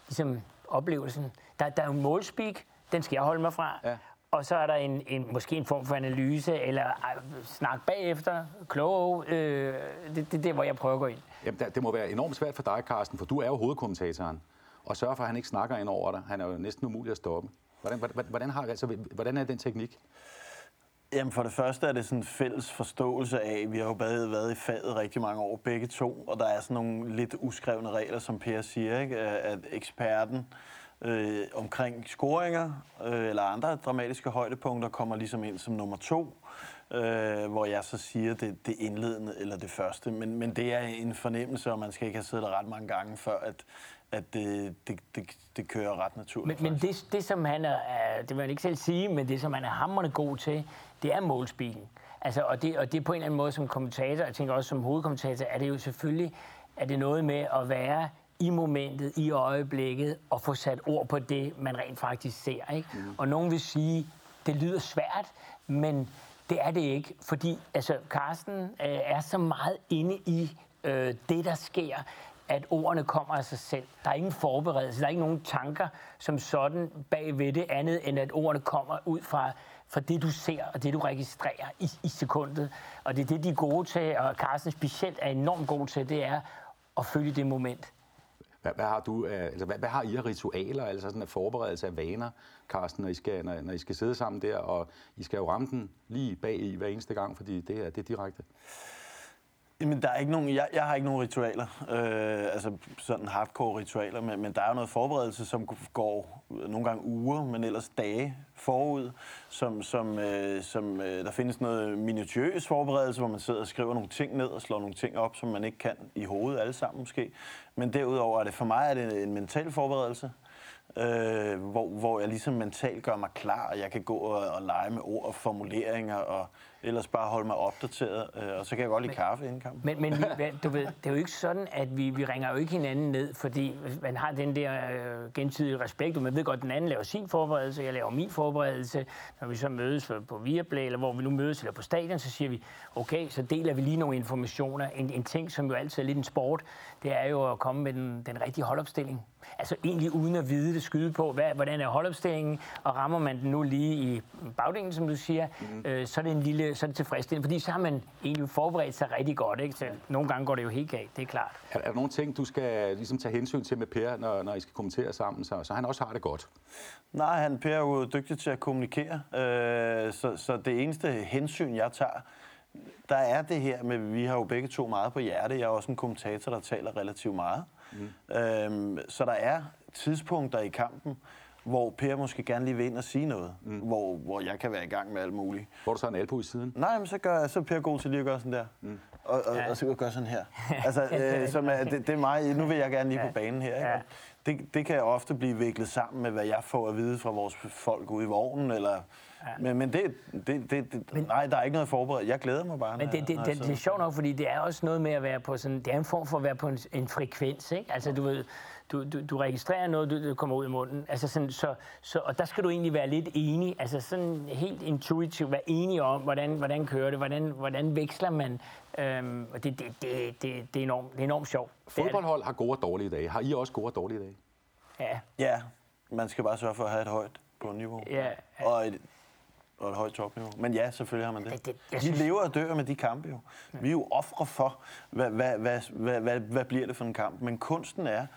ligesom oplevelsen. Der, der er jo målspeak, den skal jeg holde mig fra. Ja og så er der en, en, måske en form for analyse, eller øh, snak bagefter, klog. Øh, det, det er der, hvor jeg prøver at gå ind. Jamen, det må være enormt svært for dig, Carsten, for du er jo hovedkommentatoren. Og sørge for, at han ikke snakker ind over dig. Han er jo næsten umulig at stoppe. Hvordan, hvordan, hvordan, har, altså, hvordan er den teknik? Jamen for det første er det sådan en fælles forståelse af, vi har jo været, været i faget rigtig mange år, begge to, og der er sådan nogle lidt uskrevne regler, som Per siger, ikke? at eksperten øh, omkring scoringer øh, eller andre dramatiske højdepunkter kommer ligesom ind som nummer to, øh, hvor jeg så siger det, det indledende eller det første. Men, men det er en fornemmelse, og man skal ikke have siddet der ret mange gange, før at, at det, det, det, det kører ret naturligt. Men, men det, det, som han er, det vil jeg ikke selv sige, men det, som han er hammerende god til, det er målspilen. Altså, og, det, og det er på en eller anden måde som kommentator, jeg tænker også som hovedkommentator, er det jo selvfølgelig er det noget med at være i momentet, i øjeblikket, og få sat ord på det, man rent faktisk ser. Ikke? Mm. Og nogen vil sige, det lyder svært, men det er det ikke, fordi altså, Carsten øh, er så meget inde i øh, det, der sker, at ordene kommer af sig selv. Der er ingen forberedelse, der er ikke nogen tanker som sådan bag ved det andet, end at ordene kommer ud fra, fra det, du ser og det, du registrerer i, i sekundet. Og det er det, de er gode til, og Carsten specielt er enormt god til, det er at følge det moment. Hvad, hvad har du, altså, hvad, hvad har I af ritualer, altså sådan en forberedelse af vaner, Carsten, når I, skal, når, når I skal sidde sammen der, og I skal jo ramme den lige bag i hver eneste gang, fordi det er, det er direkte? Jamen, der er ikke nogen, jeg, jeg har ikke nogen ritualer, øh, altså sådan hardcore ritualer, men, men der er jo noget forberedelse, som går øh, nogle gange uger, men ellers dage forud, som, som, øh, som øh, der findes noget minutiøs forberedelse, hvor man sidder og skriver nogle ting ned og slår nogle ting op, som man ikke kan i hovedet alle sammen måske. Men derudover er det for mig er det en mental forberedelse, øh, hvor, hvor jeg ligesom mentalt gør mig klar, og jeg kan gå og, og lege med ord og formuleringer, og ellers bare holde mig opdateret, øh, og så kan jeg godt lide kaffe inden kampen. Men, men vi, [laughs] du ved, det er jo ikke sådan, at vi, vi ringer jo ikke hinanden ned, fordi man har den der øh, gensidige respekt, og man ved godt, at den anden laver sin forberedelse, jeg laver min forberedelse. Når vi så mødes på Viaplay, eller hvor vi nu mødes, eller på stadion, så siger vi, okay, så deler vi lige nogle informationer. En, en ting, som jo altid er lidt en sport, det er jo at komme med den, den rigtige holdopstilling. Altså egentlig uden at vide det, skyde på, hvad, hvordan er holdopstillingen, og rammer man den nu lige i bagdelen, som du siger, mm. øh, så er det en lille, så er det tilfredsstillende, fordi så har man egentlig forberedt sig rigtig godt. Ikke? Så nogle gange går det jo helt galt, det er klart. Er, er der nogle ting, du skal ligesom tage hensyn til med Per, når, når I skal kommentere sammen, så, så han også har det godt? Nej, han Per er jo dygtig til at kommunikere, øh, så, så det eneste hensyn, jeg tager, der er det her med, vi har jo begge to meget på hjerte. Jeg er også en kommentator, der taler relativt meget. Mm. Øhm, så der er tidspunkter i kampen, hvor Per måske gerne lige vil ind og sige noget, mm. hvor, hvor jeg kan være i gang med alt muligt. Hvor du så en albu i siden? Nej, men så, gør jeg, så er Per god til lige at gøre sådan der. Mm. Og, og, ja. og så gøre sådan her. [laughs] Altså, øh, som er, det, det er mig. Nu vil jeg gerne lige ja. på banen her. Ikke? Ja. Det, det kan ofte blive viklet sammen med, hvad jeg får at vide fra vores folk ude i vognen, eller. Men, men det, det, det, det men, nej, der er ikke noget forberedt. Jeg glæder mig bare. Men det, det, det, det er sjovt nok, fordi det er også noget med at være på sådan... Det er en form for at være på en, en frekvens, ikke? Altså, du ved, du, du, du registrerer noget, du, du kommer ud i munden. Altså sådan, så, så, og der skal du egentlig være lidt enig, altså sådan helt intuitivt være enig om, hvordan, hvordan kører det, hvordan, hvordan veksler man. Øhm, og det, det, det, det, det, er enormt, det er enormt sjovt. Fodboldhold har gode og dårlige dage. Har I også gode og dårlige dage? Ja. Ja, man skal bare sørge for at have et højt bundniveau. Ja. Og et, og et højt topniveau. Men ja, selvfølgelig har man det. det, det vi synes... lever og dør med de kampe jo. Ja. Vi er jo ofre for, hvad, hvad, hvad, hvad, hvad, hvad bliver det for en kamp. Men kunsten er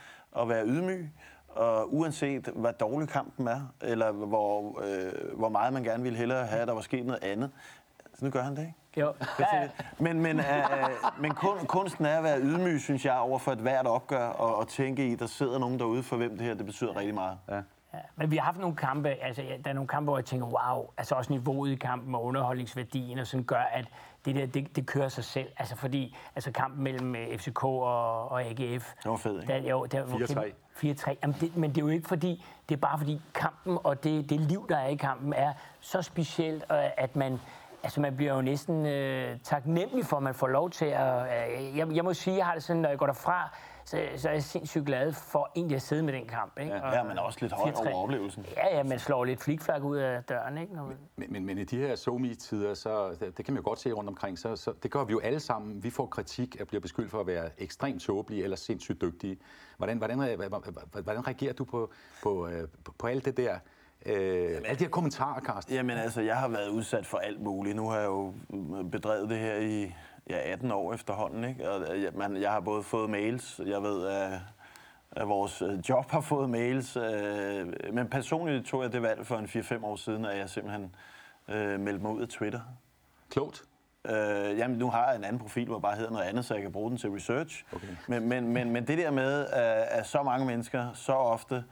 at være ydmyg, og uanset hvad dårlig kampen er, eller hvor, øh, hvor meget man gerne ville hellere have, at der var sket noget andet, så nu gør han det, ikke? Jo. Ja. Men, men, øh, men kun, kunsten er at være ydmyg, synes jeg, over for et hvert opgør, og, og tænke i, der sidder nogen derude, for hvem det her det betyder rigtig meget. Ja. Ja, men vi har haft nogle kampe, altså der er nogle kampe, hvor jeg tænker, wow, altså også niveauet i kampen og underholdningsværdien, og sådan gør, at det der, det, det kører sig selv. Altså fordi, altså kampen mellem øh, FCK og, og AGF. Det var fedt, ikke? Der, jo, der, 4-3. 4-3. Jamen det, men det er jo ikke fordi, det er bare fordi kampen og det, det liv, der er i kampen, er så specielt, at man, altså man bliver jo næsten øh, taknemmelig for, at man får lov til at... Øh, jeg, jeg må sige, jeg har det sådan, når jeg går derfra, så, så er jeg sindssygt glad for egentlig at sidde med den kamp. Ikke? Ja, men også lidt højt over oplevelsen. Ja, ja, man slår lidt flikflak ud af døren. Ikke? Når men, men, men i de her somi-tider, så, det, det kan man jo godt se rundt omkring, så, så det gør vi jo alle sammen. Vi får kritik og bliver beskyldt for at være ekstremt tåbelige eller sindssygt dygtige. Hvordan, hvordan, hvordan reagerer du på, på, øh, på, på alt det der? Øh, alle de her kommentarer, Carsten. Jamen altså, jeg har været udsat for alt muligt. Nu har jeg jo bedrevet det her i ja, 18 år efterhånden. Ikke? Og, ja, man, jeg har både fået mails, jeg ved, at, at vores øh, job har fået mails. Øh, men personligt tog jeg det valg for en 4-5 år siden, at jeg simpelthen øh, meldte mig ud af Twitter. Klogt. Øh, jamen, nu har jeg en anden profil, hvor bare hedder noget andet, så jeg kan bruge den til research. Okay. Men, men, men, men det der med, at, at så mange mennesker så ofte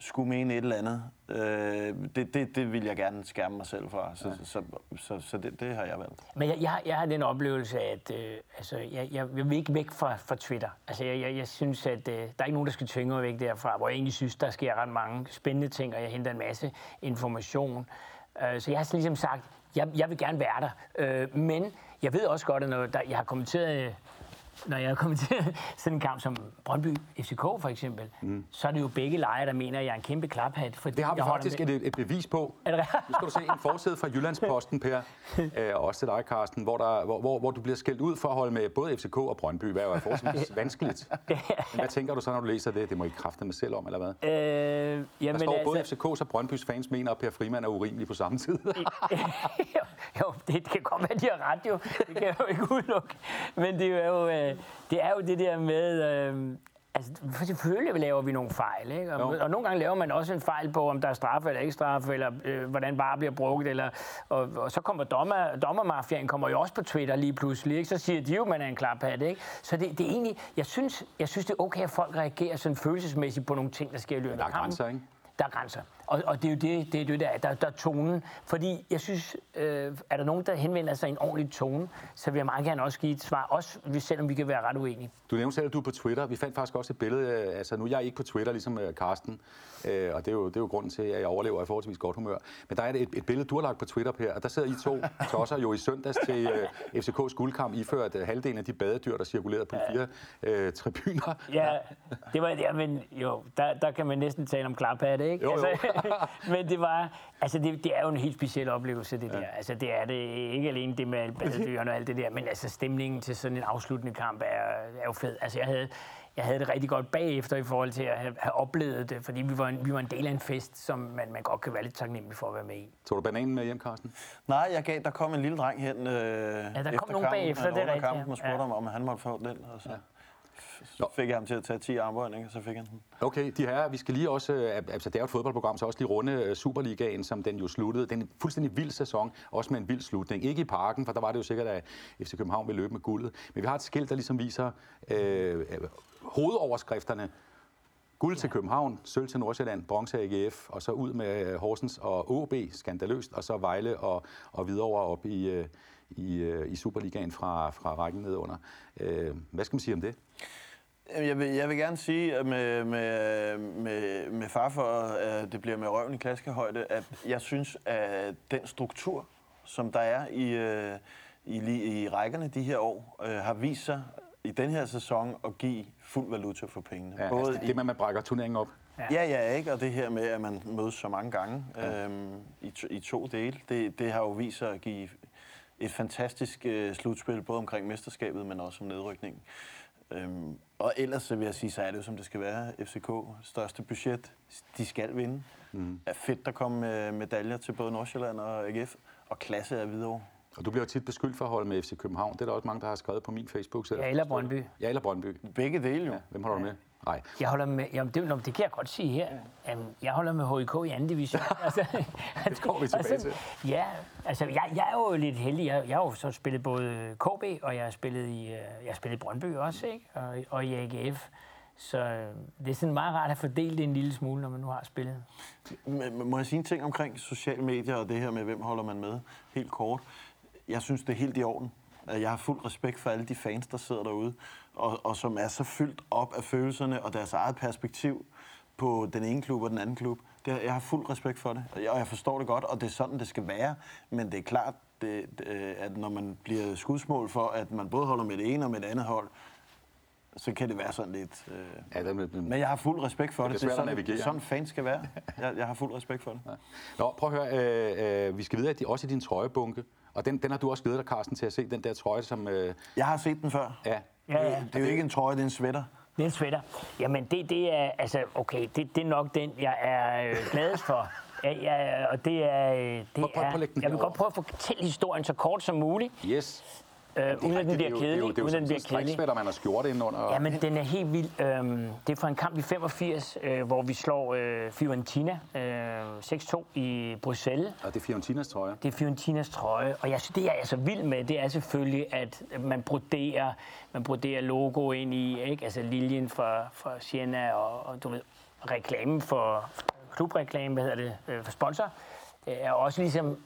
skulle mene et eller andet, øh, det, det, det vil jeg gerne skærme mig selv fra. Så, ja. så, så, så, så det, det har jeg valgt. Men jeg, jeg, jeg har den oplevelse, at øh, altså, jeg, jeg, vil ikke væk fra, fra Twitter. Altså, jeg, jeg, jeg synes, at øh, der er ikke nogen, der skal tvinge mig væk derfra, hvor jeg egentlig synes, der sker ret mange spændende ting, og jeg henter en masse information. Øh, så jeg har ligesom sagt, jeg, jeg vil gerne være der. Øh, men jeg ved også godt, at når der, jeg har kommenteret når jeg kommer til [laughs] sådan en kamp som Brøndby FCK for eksempel, mm. så er det jo begge lejre, der mener, at jeg er en kæmpe klaphat. Fordi Det har vi faktisk et, et bevis på. [laughs] Er det Nu skal du se en forside fra Jyllandsposten, Per, [laughs] øh, og også til dig, Carsten, hvor, der, hvor, hvor, hvor du bliver skældt ud for at holde med både FCK og Brøndby, hvad jo er forholdsvis vanskeligt. Men hvad tænker du så, når du læser det? Det må I kræfte med selv om, eller hvad? Øh, Der jamen, står både altså, FCK's og Brøndbys fans mener, at Per Frimand er urimelig på samme tid. jo, det kan godt være, de har ret jo. Det kan jeg jo ikke udelukke. Men det er jo, øh, det, er jo det der med... Øh, altså, for selvfølgelig laver vi nogle fejl, ikke? Og, Jo. og nogle gange laver man også en fejl på, om der er straffe eller ikke straffe, eller øh, hvordan bare bliver brugt, eller, og, og så kommer dommer, dommermafiaen kommer jo også på Twitter lige pludselig, ikke? Så siger de jo, at man er en klaphat, ikke? Så det, det er egentlig... Jeg synes, jeg synes, det er okay, at folk reagerer sådan følelsesmæssigt på nogle ting, der sker i løbet Der er af kampen. grænser, ikke? Der er grænser. Og, og det er jo det, det, er det der, der, der er tonen. Fordi jeg synes, øh, er der nogen, der henvender sig i en ordentlig tone, så vil jeg meget gerne også give et svar, også selvom vi kan være ret uenige. Du nævnte selv, at du er på Twitter. Vi fandt faktisk også et billede, altså nu er jeg ikke på Twitter, ligesom øh, Carsten, øh, og det er, jo, det er jo grunden til, at jeg overlever i forholdsvis godt humør. Men der er et, et billede, du har lagt på Twitter, Per, og der sidder I to [laughs] tosser jo i søndags til øh, FCK's guldkamp, iført øh, halvdelen af de badedyr, der cirkulerede på de fire øh, tribuner. Ja, det var ja, men jo, der, der kan man næsten tale om klaphat, ikke? Jo, jo. Altså, [laughs] men det var, altså det, det er jo en helt speciel oplevelse, det der. Altså det er det ikke alene det med alle badedyrene og alt det der, men altså stemningen til sådan en afsluttende kamp er, er jo fed. Altså jeg havde, jeg havde det rigtig godt bagefter i forhold til at have, have oplevet det, fordi vi var, en, vi var en del af en fest, som man, man godt kan være lidt taknemmelig for at være med i. Tog du bananen med hjem, Carsten? Nej, jeg gav, der kom en lille dreng hen øh, ja, kom efter nogen kampen, bagefter, det er rigtigt, kampen, ja. og spurgte Ja. ham, om han måtte få den, og så Nå. fik jeg ham til at tage 10 armbøjninger, så fik han den. Okay, de her, vi skal lige også, øh, altså det er jo et fodboldprogram, så også lige runde øh, Superligaen, som den jo sluttede. Den er en fuldstændig vild sæson, også med en vild slutning. Ikke i parken, for der var det jo sikkert, at FC København ville løbe med guldet. Men vi har et skilt, der ligesom viser øh, øh, hovedoverskrifterne. Guld til København, sølv til Nordsjælland, bronze AGF, og så ud med Horsens og OB, skandaløst, og så Vejle og, og videre op i, i, øh, i Superligaen fra, fra rækken nedunder. Øh, hvad skal man sige om det? Jeg vil, jeg vil gerne sige at med, med, med, med far for, at det bliver med røven i klaskehøjde, at jeg synes, at den struktur, som der er i, øh, i, i rækkerne de her år, øh, har vist sig i den her sæson at give fuld valuta for pengene. Ja, Både altså, det med, at man brækker turneringen op. Ja, ja, ikke? Og det her med, at man mødes så mange gange ja. øhm, i, to, i to dele, det, det har jo vist sig at give et fantastisk øh, slutspil, både omkring mesterskabet, men også om nedrykningen. Øhm, og ellers så vil jeg sige, så er det jo, som det skal være. FCK, største budget, de skal vinde. Mm. Er fedt, der kommer med medaljer til både Nordsjælland og AGF, og klasse er videre. Og du bliver jo tit beskyldt for at holde med FC København. Det er der også mange, der har skrevet på min Facebook-side. Ja, eller Brøndby. Ja, eller Brøndby. Begge dele jo. Ja, hvem holder du med? Nej. Jeg holder med, jamen det, det kan jeg godt sige her. Jamen, jeg holder med HIK i anden division. [laughs] altså, det kommer vi tilbage til. Ja, altså jeg, jeg er jo lidt heldig. Jeg, jeg har jo så spillet både KB, og jeg har spillet i, øh, jeg har spillet i Brøndby også, ikke? Og, og i AGF. Så øh, det er sådan meget rart at fordele det en lille smule, når man nu har spillet. Men Må jeg sige en ting omkring sociale medier og det her med, hvem holder man med? Helt kort. Jeg synes, det er helt i orden. Jeg har fuld respekt for alle de fans, der sidder derude, og, og som er så fyldt op af følelserne og deres eget perspektiv på den ene klub og den anden klub. Det, jeg har fuld respekt for det, og jeg, og jeg forstår det godt, og det er sådan, det skal være. Men det er klart, det, det, at når man bliver skudsmål for, at man både holder med det ene og med det andet hold, så kan det være sådan lidt... Øh... Ja, det, men, Men jeg har fuld respekt for Det det. Det er, sådan, det er sådan, fans skal være. Jeg, jeg har fuld respekt for det. Nå, prøv at høre. Øh, øh, vi skal vide, at de også i din trøjebunke. Og den, den har du også glædet dig, Carsten, til at se. Den der trøje, som... Øh, Jeg har set den før. ja, Ja, ja. Det er jo ikke en trøje, det er en sweater. Det er en sweater. Jamen, det, det er, altså, okay, det, det er nok den, jeg er øh, gladest for. [laughs] Ja, ja, og det er... øh, Det Prøv- prøv- er prøv den jeg vil godt prøve at fortælle historien så kort som muligt, yes. Øh, uden at den bliver er kedelig. Det er jo, det er jo sådan den striksvætter, man har skjort indenunder. Ja, men den er helt vild. Øhm, det er fra en kamp i 85, øh, hvor vi slår øh, Fiorentina øh, 6-2 i Bruxelles. Og det er Fiorentinas trøje. Det er Fiorentinas trøje, og jeg det jeg er så vild med, det er selvfølgelig, at man broderer, man broderer logo ind i, ikke? altså liljen for, for Siena og, og du ved, reklamen for klubreklame, hvad hedder det, øh, for sponsor, er også ligesom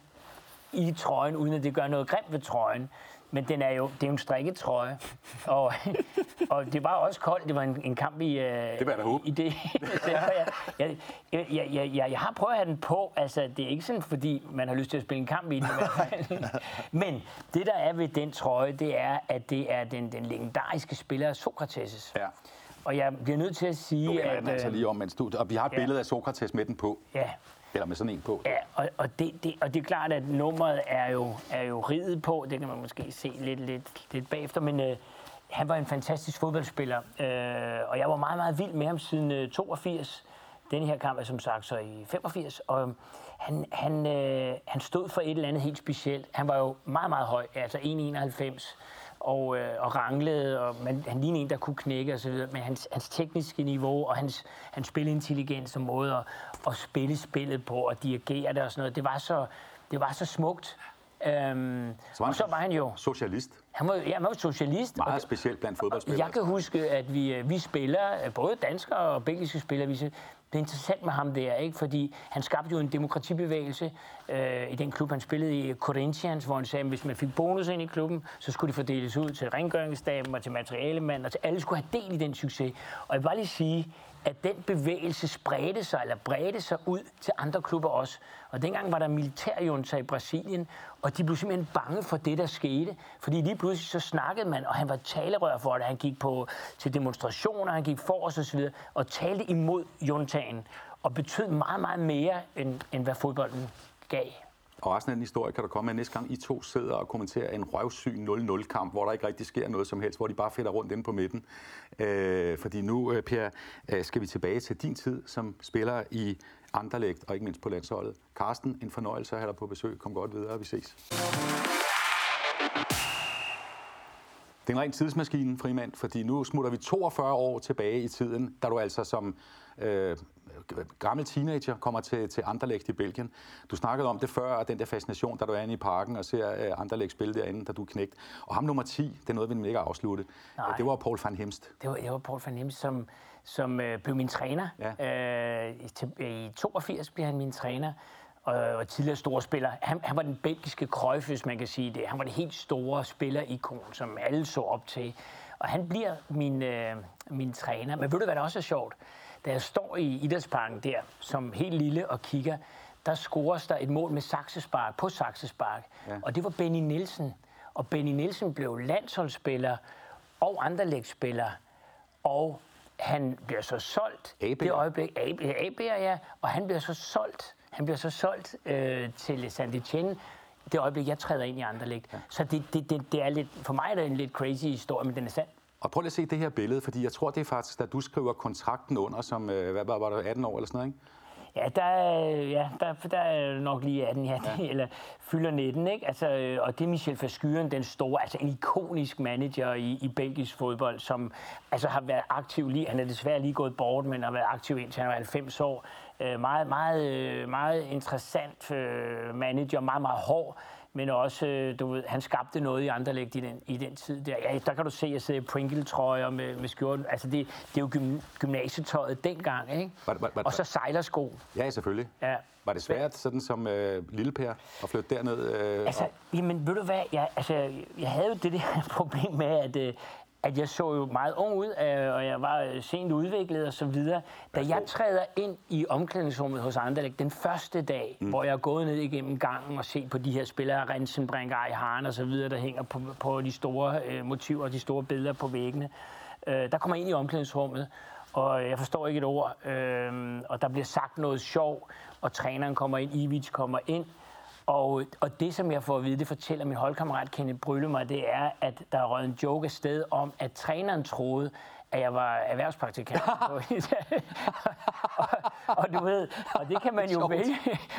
i trøjen, uden at det gør noget grimt ved trøjen. Men den er jo, det er jo en strikketrøje. Og, og det var også koldt. Det var en, en kamp i... Øh, det var håbe. I det. [laughs] jeg, jeg, jeg, jeg, jeg, jeg har prøvet at have den på. Altså, det er ikke sådan, fordi man har lyst til at spille en kamp i den. [laughs] men det, der er ved den trøje, det er, at det er den, den legendariske spiller Sokrates. Ja. Og jeg bliver nødt til at sige, nu at... Den altså lige om, mens du, og vi har et ja. billede af Sokrates med den på. Ja. Eller med sådan en på. Ja, og, og, det, det, og det er klart, at nummeret er jo, er jo ridet på. Det kan man måske se lidt, lidt, lidt bagefter. Men øh, han var en fantastisk fodboldspiller. Øh, og jeg var meget, meget vild med ham siden øh, 82. Den her kamp er som sagt så i 85. Og øhm, han, han, øh, han stod for et eller andet helt specielt. Han var jo meget, meget høj. Altså 1,91 og, øh, og ranglede, og man, han lignede en, der kunne knække og videre, men hans, hans tekniske niveau og hans, hans spilintelligens og måde at, at spille spillet på og dirigere det og sådan noget, det var så, det var så smukt. Øhm, så var og så var han jo... Socialist. Han var, ja, han var socialist. Meget specielt blandt fodboldspillere. Jeg kan huske, at vi, øh, vi spiller, både danskere og belgiske spillere, vi, det er interessant med ham der, ikke? fordi han skabte jo en demokratibevægelse øh, i den klub, han spillede i Corinthians, hvor han sagde, at hvis man fik bonus ind i klubben, så skulle det fordeles ud til rengøringsstaben og til materialemanden, og til alle skulle have del i den succes. Og jeg vil bare lige sige, at den bevægelse spredte sig, eller bredte sig ud til andre klubber også. Og dengang var der militærjunta i Brasilien, og de blev simpelthen bange for det, der skete. Fordi lige pludselig så snakkede man, og han var talerør for det. Han gik på, til demonstrationer, han gik for os osv., og talte imod juntaen, og betød meget, meget mere, end, end hvad fodbolden gav. Og resten af den historie kan der komme med næste gang, I to sidder og kommenterer en røvsyg 0-0-kamp, hvor der ikke rigtig sker noget som helst, hvor de bare fætter rundt inde på midten. Øh, fordi nu, øh, Per, øh, skal vi tilbage til din tid som spiller i Anderlecht, og ikke mindst på landsholdet. Karsten, en fornøjelse at have dig på besøg. Kom godt videre, vi ses. Det er en ren tidsmaskine, Frimand, fordi nu smutter vi 42 år tilbage i tiden, da du altså som øh, gammel teenager kommer til, til Anderlecht i Belgien. Du snakkede om det før, og den der fascination, da du er inde i parken og ser uh, Anderlecht spille derinde, da du er knægt. Og ham nummer 10, det er noget, vi ikke har afsluttet. Nej. Det var Paul van Hemst. Det var, det var Paul van Hemst, som, som øh, blev min træner. Ja. Øh, i, I 82 blev han min træner og, og tidligere store spiller. Han, han var den belgiske Cruyff, hvis man kan sige det. Han var det helt store spillerikon, som alle så op til. Og han bliver min, øh, min træner. Men ved du, hvad der også er sjovt? Da jeg står i idrætsparken der, som helt lille og kigger, der scores der et mål med saksespark, på saksespark. Ja. Og det var Benny Nielsen. Og Benny Nielsen blev landsholdsspiller og anderlægsspiller. Og han bliver så solgt. AB. Det øjeblik. AB, AB, ja. Og han bliver så solgt. Han bliver så solgt øh, til Sandy Chen det øjeblik, jeg træder ind i Anderlecht. Ja. Så det, det, det, det er lidt, for mig er det en lidt crazy historie, men den er sand. Og prøv lige at se det her billede, fordi jeg tror, det er faktisk, da du skriver kontrakten under som, øh, hvad var, var det, 18 år eller sådan noget, ikke? Ja, der, ja, der, der er nok lige 18, ja, ja. [laughs] eller fylder 19, ikke? Altså, øh, og det er Michel Faskyren, den store, altså en ikonisk manager i, i belgisk fodbold, som altså har været aktiv lige, han er desværre lige gået bort, men har været aktiv indtil han var 90 år. Øh, meget, meget, meget interessant manager, meget, meget hård men også, øh, du ved, han skabte noget i Anderlecht i den, i den tid der. Ja, der kan du se, at jeg sidder i Pringle-trøjer med, med skjorten. Altså, det, det er jo gym, gymnasietøjet dengang, ikke? Var, var, var, og så sejlersko. Ja, selvfølgelig. Ja. Var det svært, sådan som øh, lille Per, at flytte derned? Øh, altså, jamen, ved du hvad? Jeg, altså, jeg havde jo det der [laughs] problem med, at, øh, at jeg så jo meget ung ud, øh, og jeg var øh, sent udviklet og så videre. Da jeg træder ind i omklædningsrummet hos Anderlecht den første dag, mm. hvor jeg er gået ned igennem gangen og set på de her spillere, Rensenbrink, Ejharen og så videre, der hænger på, på de store øh, motiver, de store billeder på væggene, øh, der kommer jeg ind i omklædningsrummet, og jeg forstår ikke et ord, øh, og der bliver sagt noget sjov, og træneren kommer ind, Ivic kommer ind, og, og det, som jeg får at vide, det fortæller min holdkammerat Kenneth Brylle mig, det er, at der er røget en joke afsted om, at træneren troede, at jeg var erhvervspraktikant. [laughs] og, og, du ved, og det kan man jo vælge,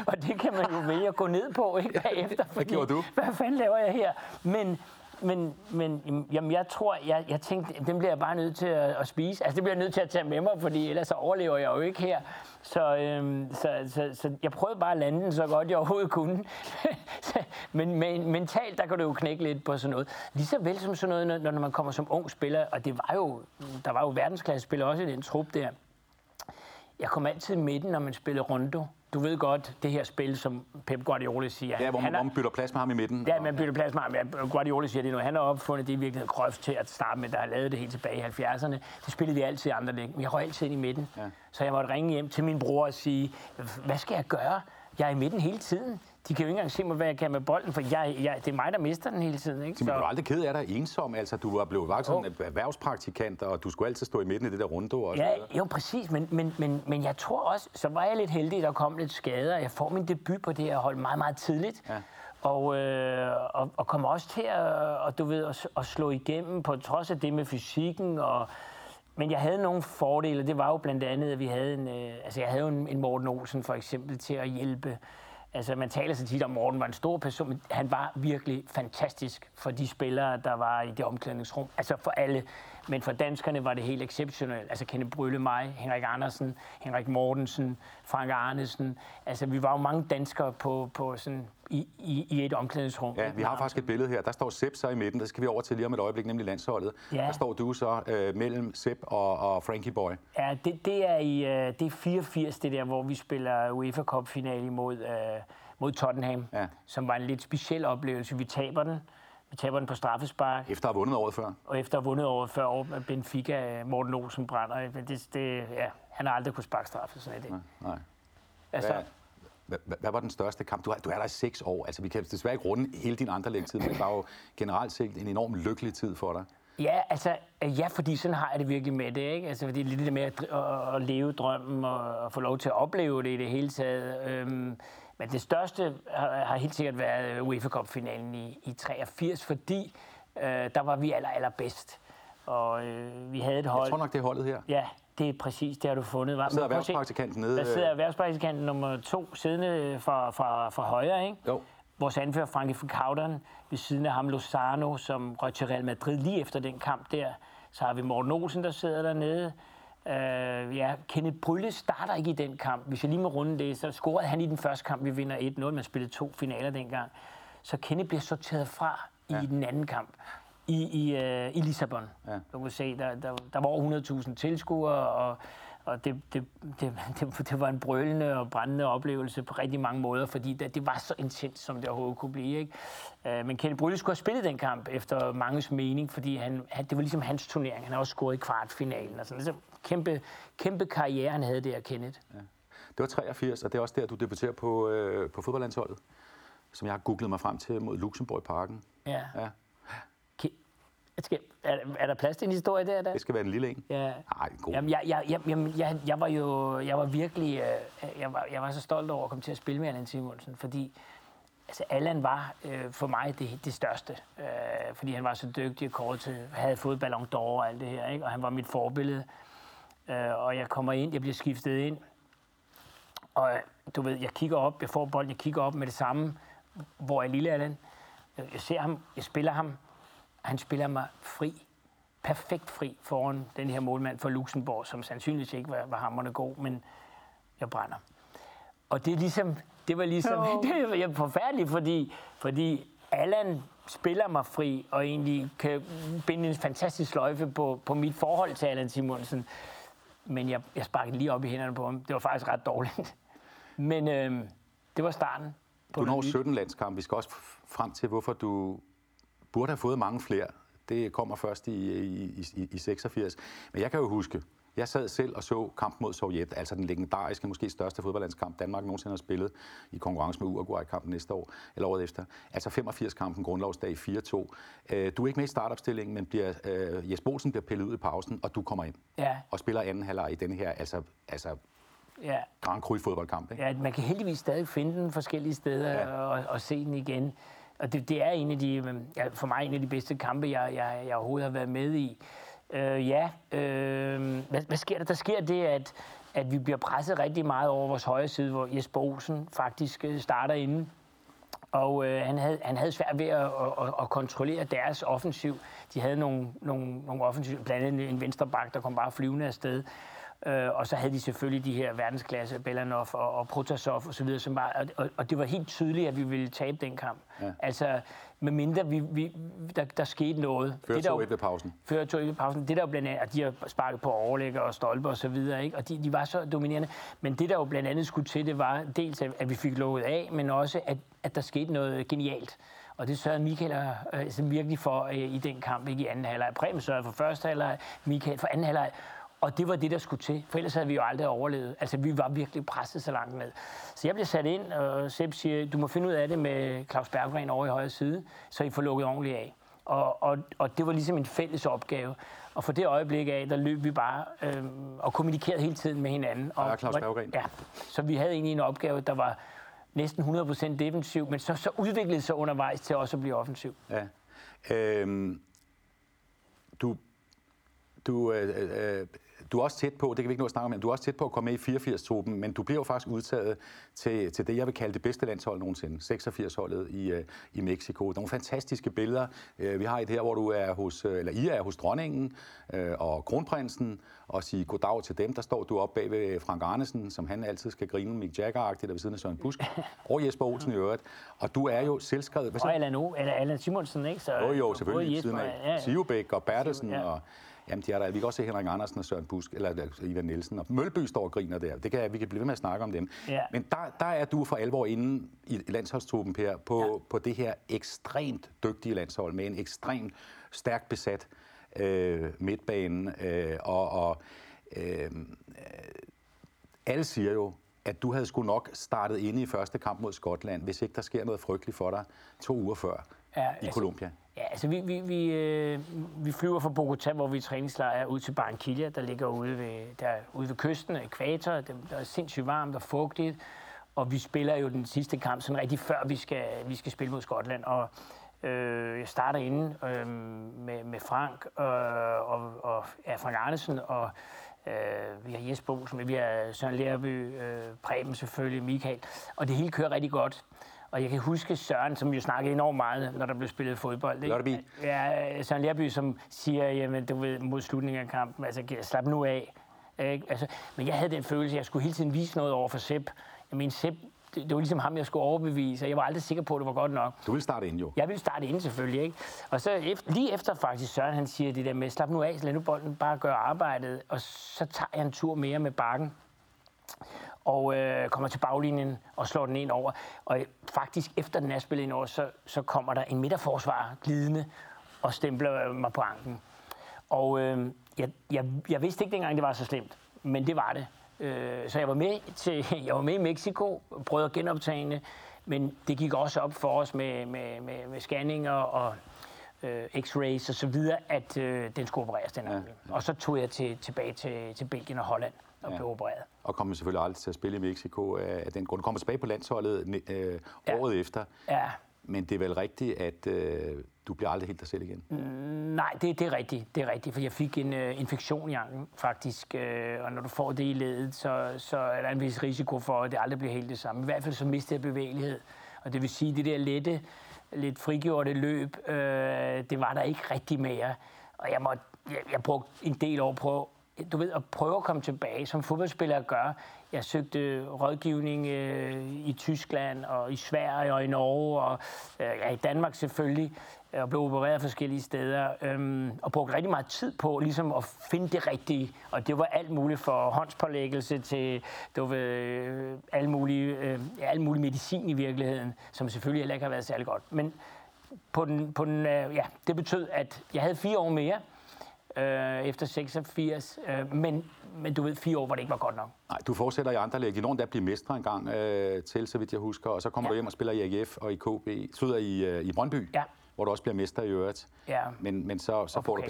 og det kan man jo vælge at gå ned på, ikke, [laughs] bagefter. Fordi, hvad gjorde du? Hvad fanden laver jeg her? Men, men, men jamen, jeg tror, jeg, jeg tænkte, den bliver jeg bare nødt til at, at spise. Altså, det bliver jeg nødt til at tage med mig, fordi ellers så overlever jeg jo ikke her. Så, øhm, så, så, så jeg prøvede bare at lande den så godt jeg overhovedet kunne. [laughs] men, men mentalt, der kan du jo knække lidt på sådan noget. Lige så vel som sådan noget, når, når man kommer som ung spiller, og det var jo, der var jo verdensklasse spillere også i den trup der. Jeg kom altid i midten, når man spillede rondo du ved godt, det her spil, som Pep Guardiola siger. Ja, hvor man, han hvor man bytter plads med ham i midten. Ja, man bytter plads med ham. Ja, Guardiola siger det nu. Han har opfundet det i virkeligheden Cruyff til at starte med, der har lavet det helt tilbage i 70'erne. Det spillede vi altid i andre læg. Vi har altid i midten. Ja. Så jeg måtte ringe hjem til min bror og sige, hvad skal jeg gøre? Jeg er i midten hele tiden. De kan jo ikke engang se mig, hvad jeg kan med bolden, for jeg, jeg, det er mig, der mister den hele tiden. Ikke? Så... Men du er aldrig ked af dig ensom? Altså, du var blevet vokset oh. erhvervspraktikant, og du skulle altid stå i midten i det der runde. Og ja, jo, præcis. Men, men, men, men jeg tror også, så var jeg lidt heldig, der kom lidt skader. Jeg får min debut på det her hold meget, meget tidligt. Ja. Og, øh, og, og kommer også til at, og, du ved, at, at slå igennem på trods af det med fysikken og men jeg havde nogle fordele. Det var jo blandt andet, at vi havde en, øh, altså jeg havde en, en Morten Olsen for eksempel til at hjælpe Altså, man taler så tit om, at Morten var en stor person, men han var virkelig fantastisk for de spillere, der var i det omklædningsrum. Altså for alle. Men for danskerne var det helt exceptionelt. Altså Kenneth Brylle, mig, Henrik Andersen, Henrik Mortensen, Frank Arnesen. Altså vi var jo mange danskere på, på sådan, i, i, i et omklædningsrum. Ja, vi har faktisk et billede her. Der står Sepp så i midten. Der skal vi over til lige om et øjeblik, nemlig landsholdet. Ja. Der står du så øh, mellem Sepp og, og Frankie Boy. Ja, det, det, er i øh, det er 84, det der, hvor vi spiller UEFA Cup-finale mod, øh, mod Tottenham, ja. som var en lidt speciel oplevelse. Vi taber den. Vi taber den på straffespark. Efter at have vundet året før? Og efter at have vundet året før over Benfica, Morten Olsen brænder. Det, det, ja, han har aldrig kunnet sparke straffe, sådan er det. Nej. nej. Altså, hvad, hvad, hvad var den største kamp? Du er, du er der i seks år. Altså, vi kan desværre ikke runde hele din andre lægtid, men det var jo generelt set en enorm lykkelig tid for dig. Ja, altså, ja, fordi sådan har jeg det virkelig med det, ikke? Altså, fordi det er lidt med at, at, at leve drømmen og at få lov til at opleve det i det hele taget. Øhm, men det største har, har helt sikkert været UEFA Cup-finalen i, i 83, fordi øh, der var vi aller, allerbedst. Og øh, vi havde et hold... Jeg tror nok, det er holdet her. Ja, det er præcis, det har du fundet. Der sidder erhvervspraktikanten nede. Der sidder erhvervspraktikanten nummer to, siddende fra, fra, fra højre, ikke? Jo. Vores anfører, Frankie Verkauteren, ved siden af ham Lozano, som røg til Real Madrid lige efter den kamp der. Så har vi Morten Olsen, der sidder dernede. Uh, ja, Kenneth Brylle starter ikke i den kamp. Hvis jeg lige må runde det, så scorede han i den første kamp, vi vinder 1-0. Man spillede to finaler dengang. Så Kenneth bliver sorteret fra ja. i den anden kamp i, i, uh, i Lissabon. Ja. Du kan se, der, der, der var over 100.000 tilskuere, og, og det, det, det, det, det var en brølende og brændende oplevelse på rigtig mange måder, fordi det, det var så intens, som det overhovedet kunne blive. Ikke? Uh, men Kenneth Brylle skulle have spillet den kamp efter manges mening, fordi han, han, det var ligesom hans turnering. Han har også scoret i kvartfinalen. Og sådan. Så kæmpe, kæmpe karriere, han havde der, Kenneth. Ja. Det var 83, og det er også der, du debuterer på, øh, på fodboldlandsholdet, som jeg har googlet mig frem til mod Luxembourg i parken. Ja. ja. Skal, er, er der plads til en historie der? der? Det skal være en lille en. Ja. Ej, god. Jamen, jeg, jeg, jeg, jeg, jeg, jeg var jo jeg var virkelig øh, jeg, var, jeg var så stolt over at komme til at spille med Allan Simonsen, fordi altså Allan var øh, for mig det, det største, øh, fordi han var så dygtig og til, havde fået Ballon d'Or og alt det her, ikke? og han var mit forbillede. Øh, og jeg kommer ind, jeg bliver skiftet ind, og du ved, jeg kigger op, jeg får bolden, jeg kigger op med det samme, hvor er lille Allan. Jeg ser ham, jeg spiller ham, han spiller mig fri, perfekt fri foran den her målmand for Luxembourg, som sandsynligvis ikke var, var hammerne god, men jeg brænder. Og det er ligesom, det var ligesom, oh. [laughs] det er forfærdeligt, fordi, fordi Allan spiller mig fri, og egentlig kan binde en fantastisk sløjfe på, på mit forhold til Allan Simonsen. Men jeg, jeg sparkede lige op i hænderne på ham. Det var faktisk ret dårligt. [laughs] Men øh, det var starten. På du når 17 landskampe. Vi skal også frem til, hvorfor du burde have fået mange flere. Det kommer først i, i, i, i 86. Men jeg kan jo huske, jeg sad selv og så kamp mod Sovjet, altså den legendariske, måske største fodboldlandskamp, Danmark nogensinde har spillet i konkurrence med Uruguay-kampen næste år, eller året efter. Altså 85-kampen, grundlovsdag 4-2. Øh, du er ikke med i startopstillingen, men bliver, uh, Jes Bolsen bliver pillet ud i pausen, og du kommer ind. Ja. Og spiller anden halvleg i denne her, altså, altså ja. Grand Cru fodboldkamp. Ikke? Ja, man kan heldigvis stadig finde den forskellige steder ja. og, og se den igen. Og det, det er en af de, øhm, ja, for mig en af de bedste kampe, jeg, jeg, jeg overhovedet har været med i. Øh, ja, øh, hvad, hvad sker der? Der sker det, at, at vi bliver presset rigtig meget over vores højre side, hvor Jesper Olsen faktisk øh, starter inde. Og øh, han, havde, han havde svært ved at, at, at kontrollere deres offensiv. De havde nogle, nogle, nogle offensiv, blandt andet en venstre bak, der kom bare flyvende afsted. Øh, og så havde de selvfølgelig de her verdensklasse, Belanov og, og Protasov osv., som var, og, og det var helt tydeligt, at vi ville tabe den kamp. Ja. Altså, medmindre vi, vi, der, der skete noget. Før to ved pausen. Før to ved pausen. Det der jo blandt andet, at de har sparket på overlægger og stolper og så videre, ikke? og de, de var så dominerende. Men det der jo blandt andet skulle til, det var dels, at vi fik lukket af, men også, at, at der skete noget genialt. Og det sørgede Michael øh, altså virkelig for øh, i den kamp, ikke i anden halvleg. Preben sørgede for første halvleg, Michael for anden halvleg. Og det var det, der skulle til, for ellers havde vi jo aldrig overlevet. Altså, vi var virkelig presset så langt ned. Så jeg blev sat ind, og Sepp siger, du må finde ud af det med Claus Berggren over i højre side, så I får lukket ordentligt af. Og, og, og det var ligesom en fælles opgave. Og for det øjeblik af, der løb vi bare øhm, og kommunikerede hele tiden med hinanden. Og, ja, Claus Berggren. Ja, så vi havde egentlig en opgave, der var næsten 100% defensiv, men så, så udviklede sig undervejs til også at blive offensiv. Ja. Øhm, du, du øh, øh, du er også tæt på, det kan vi ikke nå at snakke om, men du er også tæt på at komme med i 84-truppen, men du bliver jo faktisk udtaget til, til det, jeg vil kalde det bedste landshold nogensinde, 86-holdet i, uh, i Mexico. Nogle fantastiske billeder. Uh, vi har et her, hvor du er hos, uh, eller I er hos dronningen og kronprinsen, og sige goddag til dem. Der står du op bag ved Frank Arnesen, som han altid skal grine Mick Jagger-agtigt, ved siden af Søren Busk, [laughs] og Jesper Olsen i øvrigt. Og du er jo selvskrevet... Hvad så? Og Allan, o, eller Allan Simonsen, ikke? Så, jo, jo, selvfølgelig. Siden af ja, ja. Sivbæk og Bertelsen ja. og Jamen, de er der. Vi kan også se Henrik Andersen og Søren Busk, eller Ivan Nielsen, og Mølby står og griner der. Det kan, vi kan blive ved med at snakke om dem. Ja. Men der, der er du for alvor inde i landsholdstruppen, Per, på, ja. på det her ekstremt dygtige landshold, med en ekstremt stærkt besat øh, midtbane. Øh, og og øh, alle siger jo, at du havde sgu nok startet inde i første kamp mod Skotland, hvis ikke der sker noget frygteligt for dig to uger før ja, i altså, Colombia. Ja, altså vi, vi, vi, øh, vi flyver fra Bogota, hvor vi træningslejr ud til Barranquilla, der ligger ude ved, der, ude ved kysten, ekvator. Det, der er sindssygt varmt og fugtigt. Og vi spiller jo den sidste kamp sådan rigtig før vi skal, vi skal spille mod Skotland. Og øh, jeg starter inde øh, med, med Frank øh, og, og ja, Frank Arnesen og øh, vi har Jesper Olsen, vi har Søren Lærby, øh, Preben selvfølgelig, Michael. Og det hele kører rigtig godt. Og jeg kan huske Søren, som jo snakkede enormt meget, når der blev spillet fodbold. Ikke? Lørby. Ja, Søren Lærby, som siger, jamen, du ved, mod slutningen af kampen, altså, slap nu af. Ikke? Altså, men jeg havde den følelse, at jeg skulle hele tiden vise noget over for Sepp. Jeg mener, Sepp, det, det var ligesom ham, jeg skulle overbevise, og jeg var aldrig sikker på, at det var godt nok. Du vil starte ind jo. Jeg vil starte ind selvfølgelig, ikke? Og så efter, lige efter faktisk Søren, han siger det der med, slap nu af, lad nu bolden bare gøre arbejdet, og så tager jeg en tur mere med bakken og øh, kommer til baglinjen og slår den ind over. Og faktisk efter den er spillet ind over, så, så kommer der en midterforsvar glidende og stempler mig på anken. Og øh, jeg, jeg, jeg vidste ikke dengang, det var så slemt, men det var det. Øh, så jeg var med til, [laughs] jeg var med i Mexico, prøvede at genoptage men det gik også op for os med, med, med, med scanninger og øh, x-rays og så videre, at øh, den skulle opereres den ja. Og så tog jeg til, tilbage til, til Belgien og Holland og ja. blev opereret. Og kommer selvfølgelig aldrig til at spille i Mexico af den grund. Kommer tilbage på landsholdet øh, ja. året efter. Ja. Men det er vel rigtigt, at øh, du bliver aldrig helt dig selv igen? Mm, nej, det, det er rigtigt. Det er rigtigt, for jeg fik en øh, infektion i anken, faktisk. Øh, og når du får det i ledet, så, så er der en vis risiko for, at det aldrig bliver helt det samme. I hvert fald så mister jeg bevægelighed. Og det vil sige, at det der lette, lidt frigjorte løb, øh, det var der ikke rigtig mere. Og jeg, måtte, jeg, jeg brugte en del år på du ved, at prøve at komme tilbage, som fodboldspillere gør. Jeg søgte rådgivning øh, i Tyskland og i Sverige og i Norge og øh, ja, i Danmark selvfølgelig øh, og blev opereret forskellige steder, øhm, og brugte rigtig meget tid på ligesom at finde det rigtige. Og det var alt muligt fra håndspålæggelse til du ved, øh, alle mulige, øh, alle mulige medicin i virkeligheden, som selvfølgelig heller ikke har været særlig godt. Men på den, på den, øh, ja, det betød, at jeg havde fire år mere, øh, efter 86. Øh, men, men du ved, fire år, hvor det ikke var godt nok. Nej, du fortsætter i andre læg. I nogen der bliver mestre en gang øh, til, så vidt jeg husker. Og så kommer ja. du hjem og spiller i AGF og i KB. Slutter i, øh, i Brøndby, ja. hvor du også bliver mester i øvrigt. Ja. Men, men så, så og får du...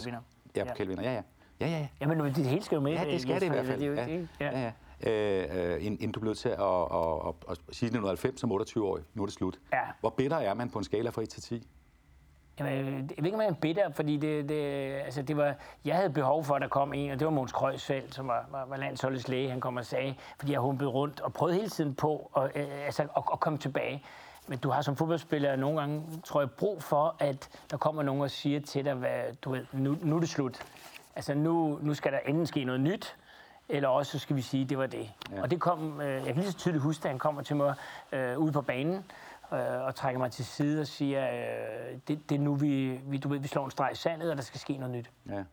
Ja, pokalvinder. Ja, ja. Ja, ja, ja. Jamen, det hele skal jo med. Ja, det skal det i hvert fald. Det, det, ja. ja. ja. Øh, øh, inden du blev til at, at, at, at, at sige 1990 som 28-årig. Nu er det slut. Ja. Hvor bitter er man på en skala fra 1 til 10? Jamen, jeg ved ikke, om jeg er bitter, fordi det, det, altså det var, jeg havde behov for, at der kom en, og det var Måns Krøjsfeldt, som var, var, var landsholdets læge, han kom og sagde, fordi jeg humpede rundt og prøvede hele tiden på at, øh, altså, at, at komme tilbage. Men du har som fodboldspiller nogle gange, tror jeg, brug for, at der kommer nogen og siger til dig, hvad, du ved, nu, nu er det slut. Altså nu, nu skal der enten ske noget nyt, eller også så skal vi sige, at det var det. Ja. Og det kom, øh, jeg kan lige så tydeligt huske, at han kommer til mig øh, ude på banen, øh, og trækker mig til side og siger, øh, det, det er nu, vi, vi, du ved, vi slår en streg i sandet, og der skal ske noget nyt. Ja.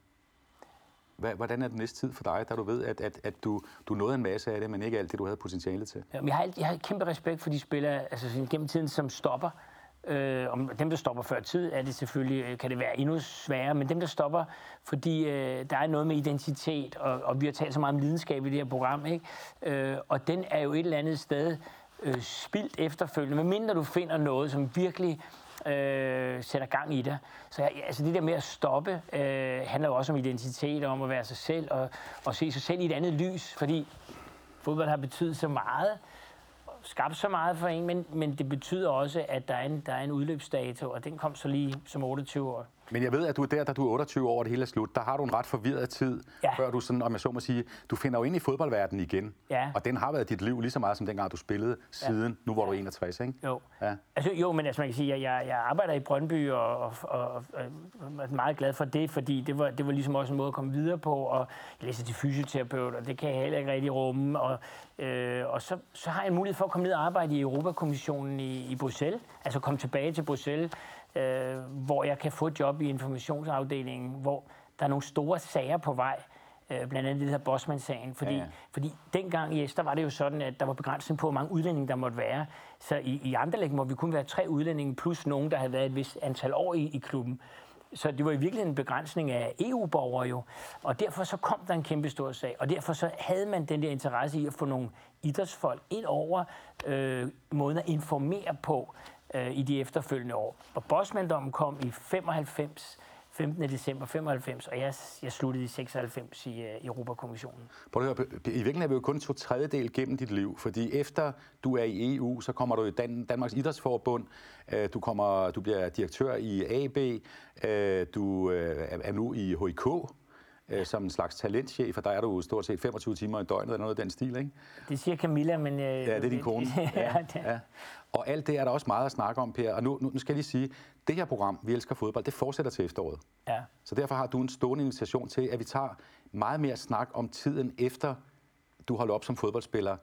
Hvordan er den næste tid for dig, da du ved, at, at, at du, du nåede en masse af det, men ikke alt det, du havde potentiale til? Ja, jeg, har, jeg har kæmpe respekt for de spillere, altså gennem tiden, som stopper. Øh, om dem, der stopper før tid, er det selvfølgelig, øh, kan det være endnu sværere, men dem, der stopper, fordi øh, der er noget med identitet, og, og vi har talt så meget om lidenskab i det her program, ikke? Øh, og den er jo et eller andet sted øh, spildt efterfølgende, medmindre du finder noget, som virkelig øh, sætter gang i det. Så jeg, altså det der med at stoppe øh, handler jo også om identitet, om at være sig selv og, og se sig selv i et andet lys, fordi fodbold har betydet så meget, skabt så meget for en, men, men det betyder også, at der er, en, der er en udløbsdato, og den kom så lige som 28 år. Men jeg ved, at du er der, da du er 28 år, og det hele er slut. Der har du en ret forvirret tid, ja. før du sådan, om jeg så må sige, du finder jo ind i fodboldverdenen igen. Ja. Og den har været dit liv lige så meget, som dengang du spillede siden, ja. nu hvor du er 61, ikke? Jo. Ja. Altså, jo, men altså, man kan sige, at jeg, jeg arbejder i Brøndby, og, og, og, og er meget glad for det, fordi det var, det var ligesom også en måde at komme videre på, og jeg læser til fysioterapeut, og det kan jeg heller ikke rigtig rumme, og, øh, og så, så har jeg en mulighed for at komme ned og arbejde i Europakommissionen i, i Bruxelles, altså komme tilbage til Bruxelles, øh, hvor jeg kan få et job i informationsafdelingen, hvor der er nogle store sager på vej, øh, blandt andet det her Bosman-sagen, fordi, ja, ja. fordi dengang i Esther var det jo sådan, at der var begrænsning på, hvor mange udlændinge der måtte være. Så i, i andre læg må vi kun være tre udlændinge, plus nogen, der havde været et vis antal år i, i klubben. Så det var i virkeligheden en begrænsning af EU-borgere jo. Og derfor så kom der en kæmpe stor sag. Og derfor så havde man den der interesse i at få nogle idrætsfolk ind over øh, måden at informere på øh, i de efterfølgende år. Og Bosmandommen kom i 95, 15. december 95, og jeg, jeg sluttede i 96 i uh, Europakommissionen. Prøv at høre, I virkeligheden er vi jo kun to tredjedel gennem dit liv, fordi efter du er i EU, så kommer du i Dan- Danmarks Idrætsforbund, uh, du, kommer, du bliver direktør i AB, uh, du uh, er nu i HIK, øh, som en slags talentchef, og der er du stort set 25 timer i døgnet, eller noget af den stil, ikke? Det siger Camilla, men... Øh, ja, det er din kone. [laughs] ja, ja. Og alt det er der også meget at snakke om, Per. Og nu, nu skal jeg lige sige, det her program, Vi elsker fodbold, det fortsætter til efteråret. Ja. Så derfor har du en stående invitation til, at vi tager meget mere snak om tiden efter, du holder op som fodboldspiller,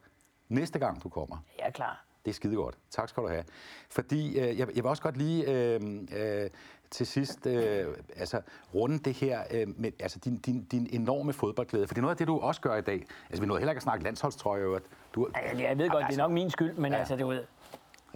næste gang du kommer. Er klar. Det er skide godt. Tak skal du have. Fordi øh, jeg, jeg vil også godt lige øh, øh, til sidst øh, altså, runde det her øh, med altså, din, din, din enorme fodboldglæde. For det er noget af det, du også gør i dag. Altså, vi nåede heller ikke at snakke landsholdstrøje. Du, ja, jeg ved godt, altså, det er altså- nok min skyld, men ja. altså, du ved...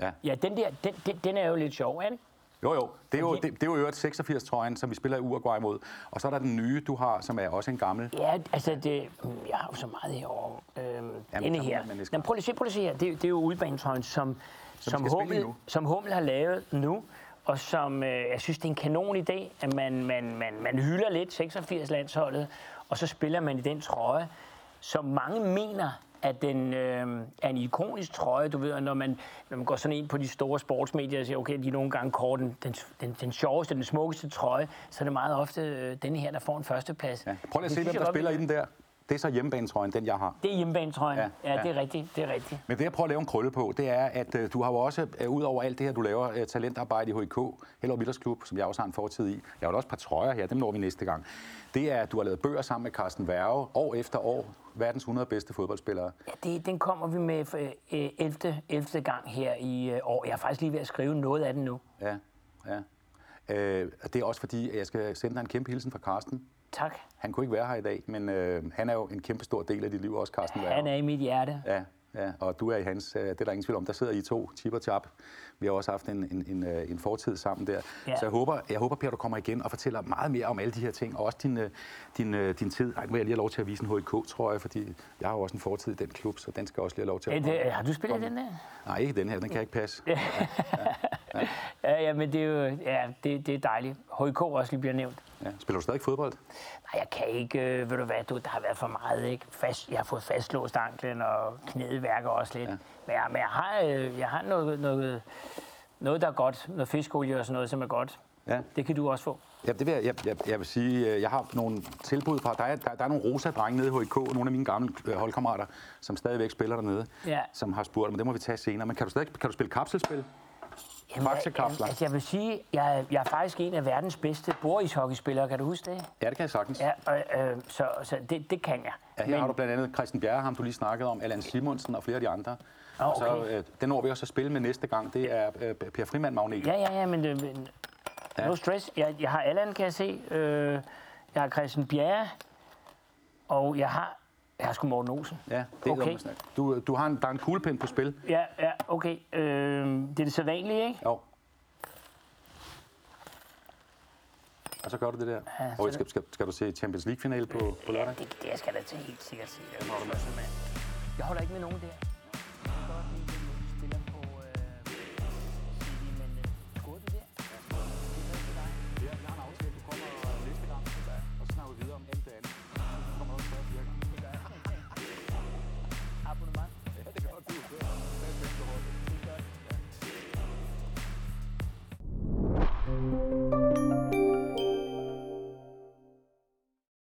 Ja, ja den der, den, den, den er jo lidt sjov, ikke? Jo, jo. Det er jo, det, det er jo øvrigt 86-trøjen, som vi spiller i Uruguay mod. Og så er der den nye, du har, som er også en gammel. Ja, altså, det, jeg har jo så meget herovre. Øhm, Jamen, denne her. Men, prøv lige at se, prøv lige at se her. Det, det er jo udebanetrøjen, som, som, som, Hummel, som Hummel har lavet nu og som øh, jeg synes, det er en kanon idé, at man, man, man, man hylder lidt 86-landsholdet, og så spiller man i den trøje, som mange mener, at den øh, er en ikonisk trøje, du ved, når man, når man går sådan ind på de store sportsmedier og siger, okay, de nogle gange kort den, den, den, den sjoveste, den smukkeste trøje, så er det meget ofte øh, den her, der får en førsteplads. Ja. Prøv lige at se, hvem der spiller i den der. Det er så hjemmebanetrøjen, den jeg har. Det er hjemmebanetrøjen, ja, ja, ja, det er rigtigt, det er rigtigt. Men det jeg prøver at lave en krølle på, det er, at uh, du har jo også, uh, ud over alt det her, du laver uh, talentarbejde i HIK, Hellerup Idrætsklub, som jeg også har en fortid i. Jeg har også et par trøjer her, dem når vi næste gang. Det er, at du har lavet bøger sammen med Carsten Værge, år efter år, verdens 100 bedste fodboldspillere. Ja, det, den kommer vi med for, uh, 11. 11. gang her i uh, år. Jeg er faktisk lige ved at skrive noget af den nu. Ja, ja. Uh, det er også fordi, at jeg skal sende dig en kæmpe hilsen fra Carsten. Tak. Han kunne ikke være her i dag, men øh, han er jo en kæmpe stor del af dit liv også, Carsten Han er i mit hjerte. Ja, ja, og du er i hans, øh, det er der ingen tvivl om. Der sidder I to, chip og chap. Vi har også haft en, en, en, øh, en fortid sammen der. Ja. Så jeg håber, jeg håber, Per, du kommer igen og fortæller meget mere om alle de her ting, og også din, øh, din, din tid. Ej, vil jeg lige have lov til at vise en HIK, tror jeg, fordi jeg har jo også en fortid i den klub, så den skal også lige have lov til at komme. Det, har du spillet den der? Nej, ikke den her, den kan ikke passe. [laughs] Ja, ja, ja. ja men det er jo ja, det, det er dejligt. HIK også lige bliver nævnt. Ja. Spiller du stadig fodbold? Nej, jeg kan ikke. Øh, ved du hvad, du, der har været for meget. Ikke? Fast, jeg har fået fastlåst anklen, og knæet værker også lidt. Ja. Men, jeg, men jeg har, øh, jeg har noget, noget, noget, der er godt. Noget fiskolie og sådan noget, som er godt. Ja. Det kan du også få. Ja, det vil jeg, jeg, jeg, jeg vil sige, øh, jeg har nogle tilbud fra, der er, der, der er nogle rosa drenge nede i HIK, nogle af mine gamle øh, holdkammerater, som stadigvæk spiller dernede, ja. som har spurgt, men det må vi tage senere. Men kan du stadig kan du spille kapselspil? Faktakapsler. Altså, jeg vil sige, jeg, er- jeg er faktisk en af verdens bedste bordishockeyspillere. Kan du huske det? Ja, det kan jeg sagtens. Ja, og, øh, så, så det, det kan jeg. Ja, her har du blandt andet Christian Bjerre, ham du lige snakkede om, Allan Simonsen og flere af de andre. Åh, Og så, okay. øh, den når vi også at spille med næste gang, det er øh, Per Frimand Magnet. Ja, ja, ja, men det, men- Ja. no stress. Jeg, jeg har Allan, kan jeg se. Øh, jeg har Christian Bjerre. Og jeg har... Jeg har sgu Morten Olsen. Ja, det er Okay. du, du har en, der er en kuglepind på spil. Ja, ja, okay. Øh, det er det sædvanlige, ikke? Jo. Og så gør du det der. Ja, så og det- skal, skal, skal du se Champions League-finale på, på lørdag? Det, det skal jeg da til helt sikkert se. Jeg holder ikke med nogen der.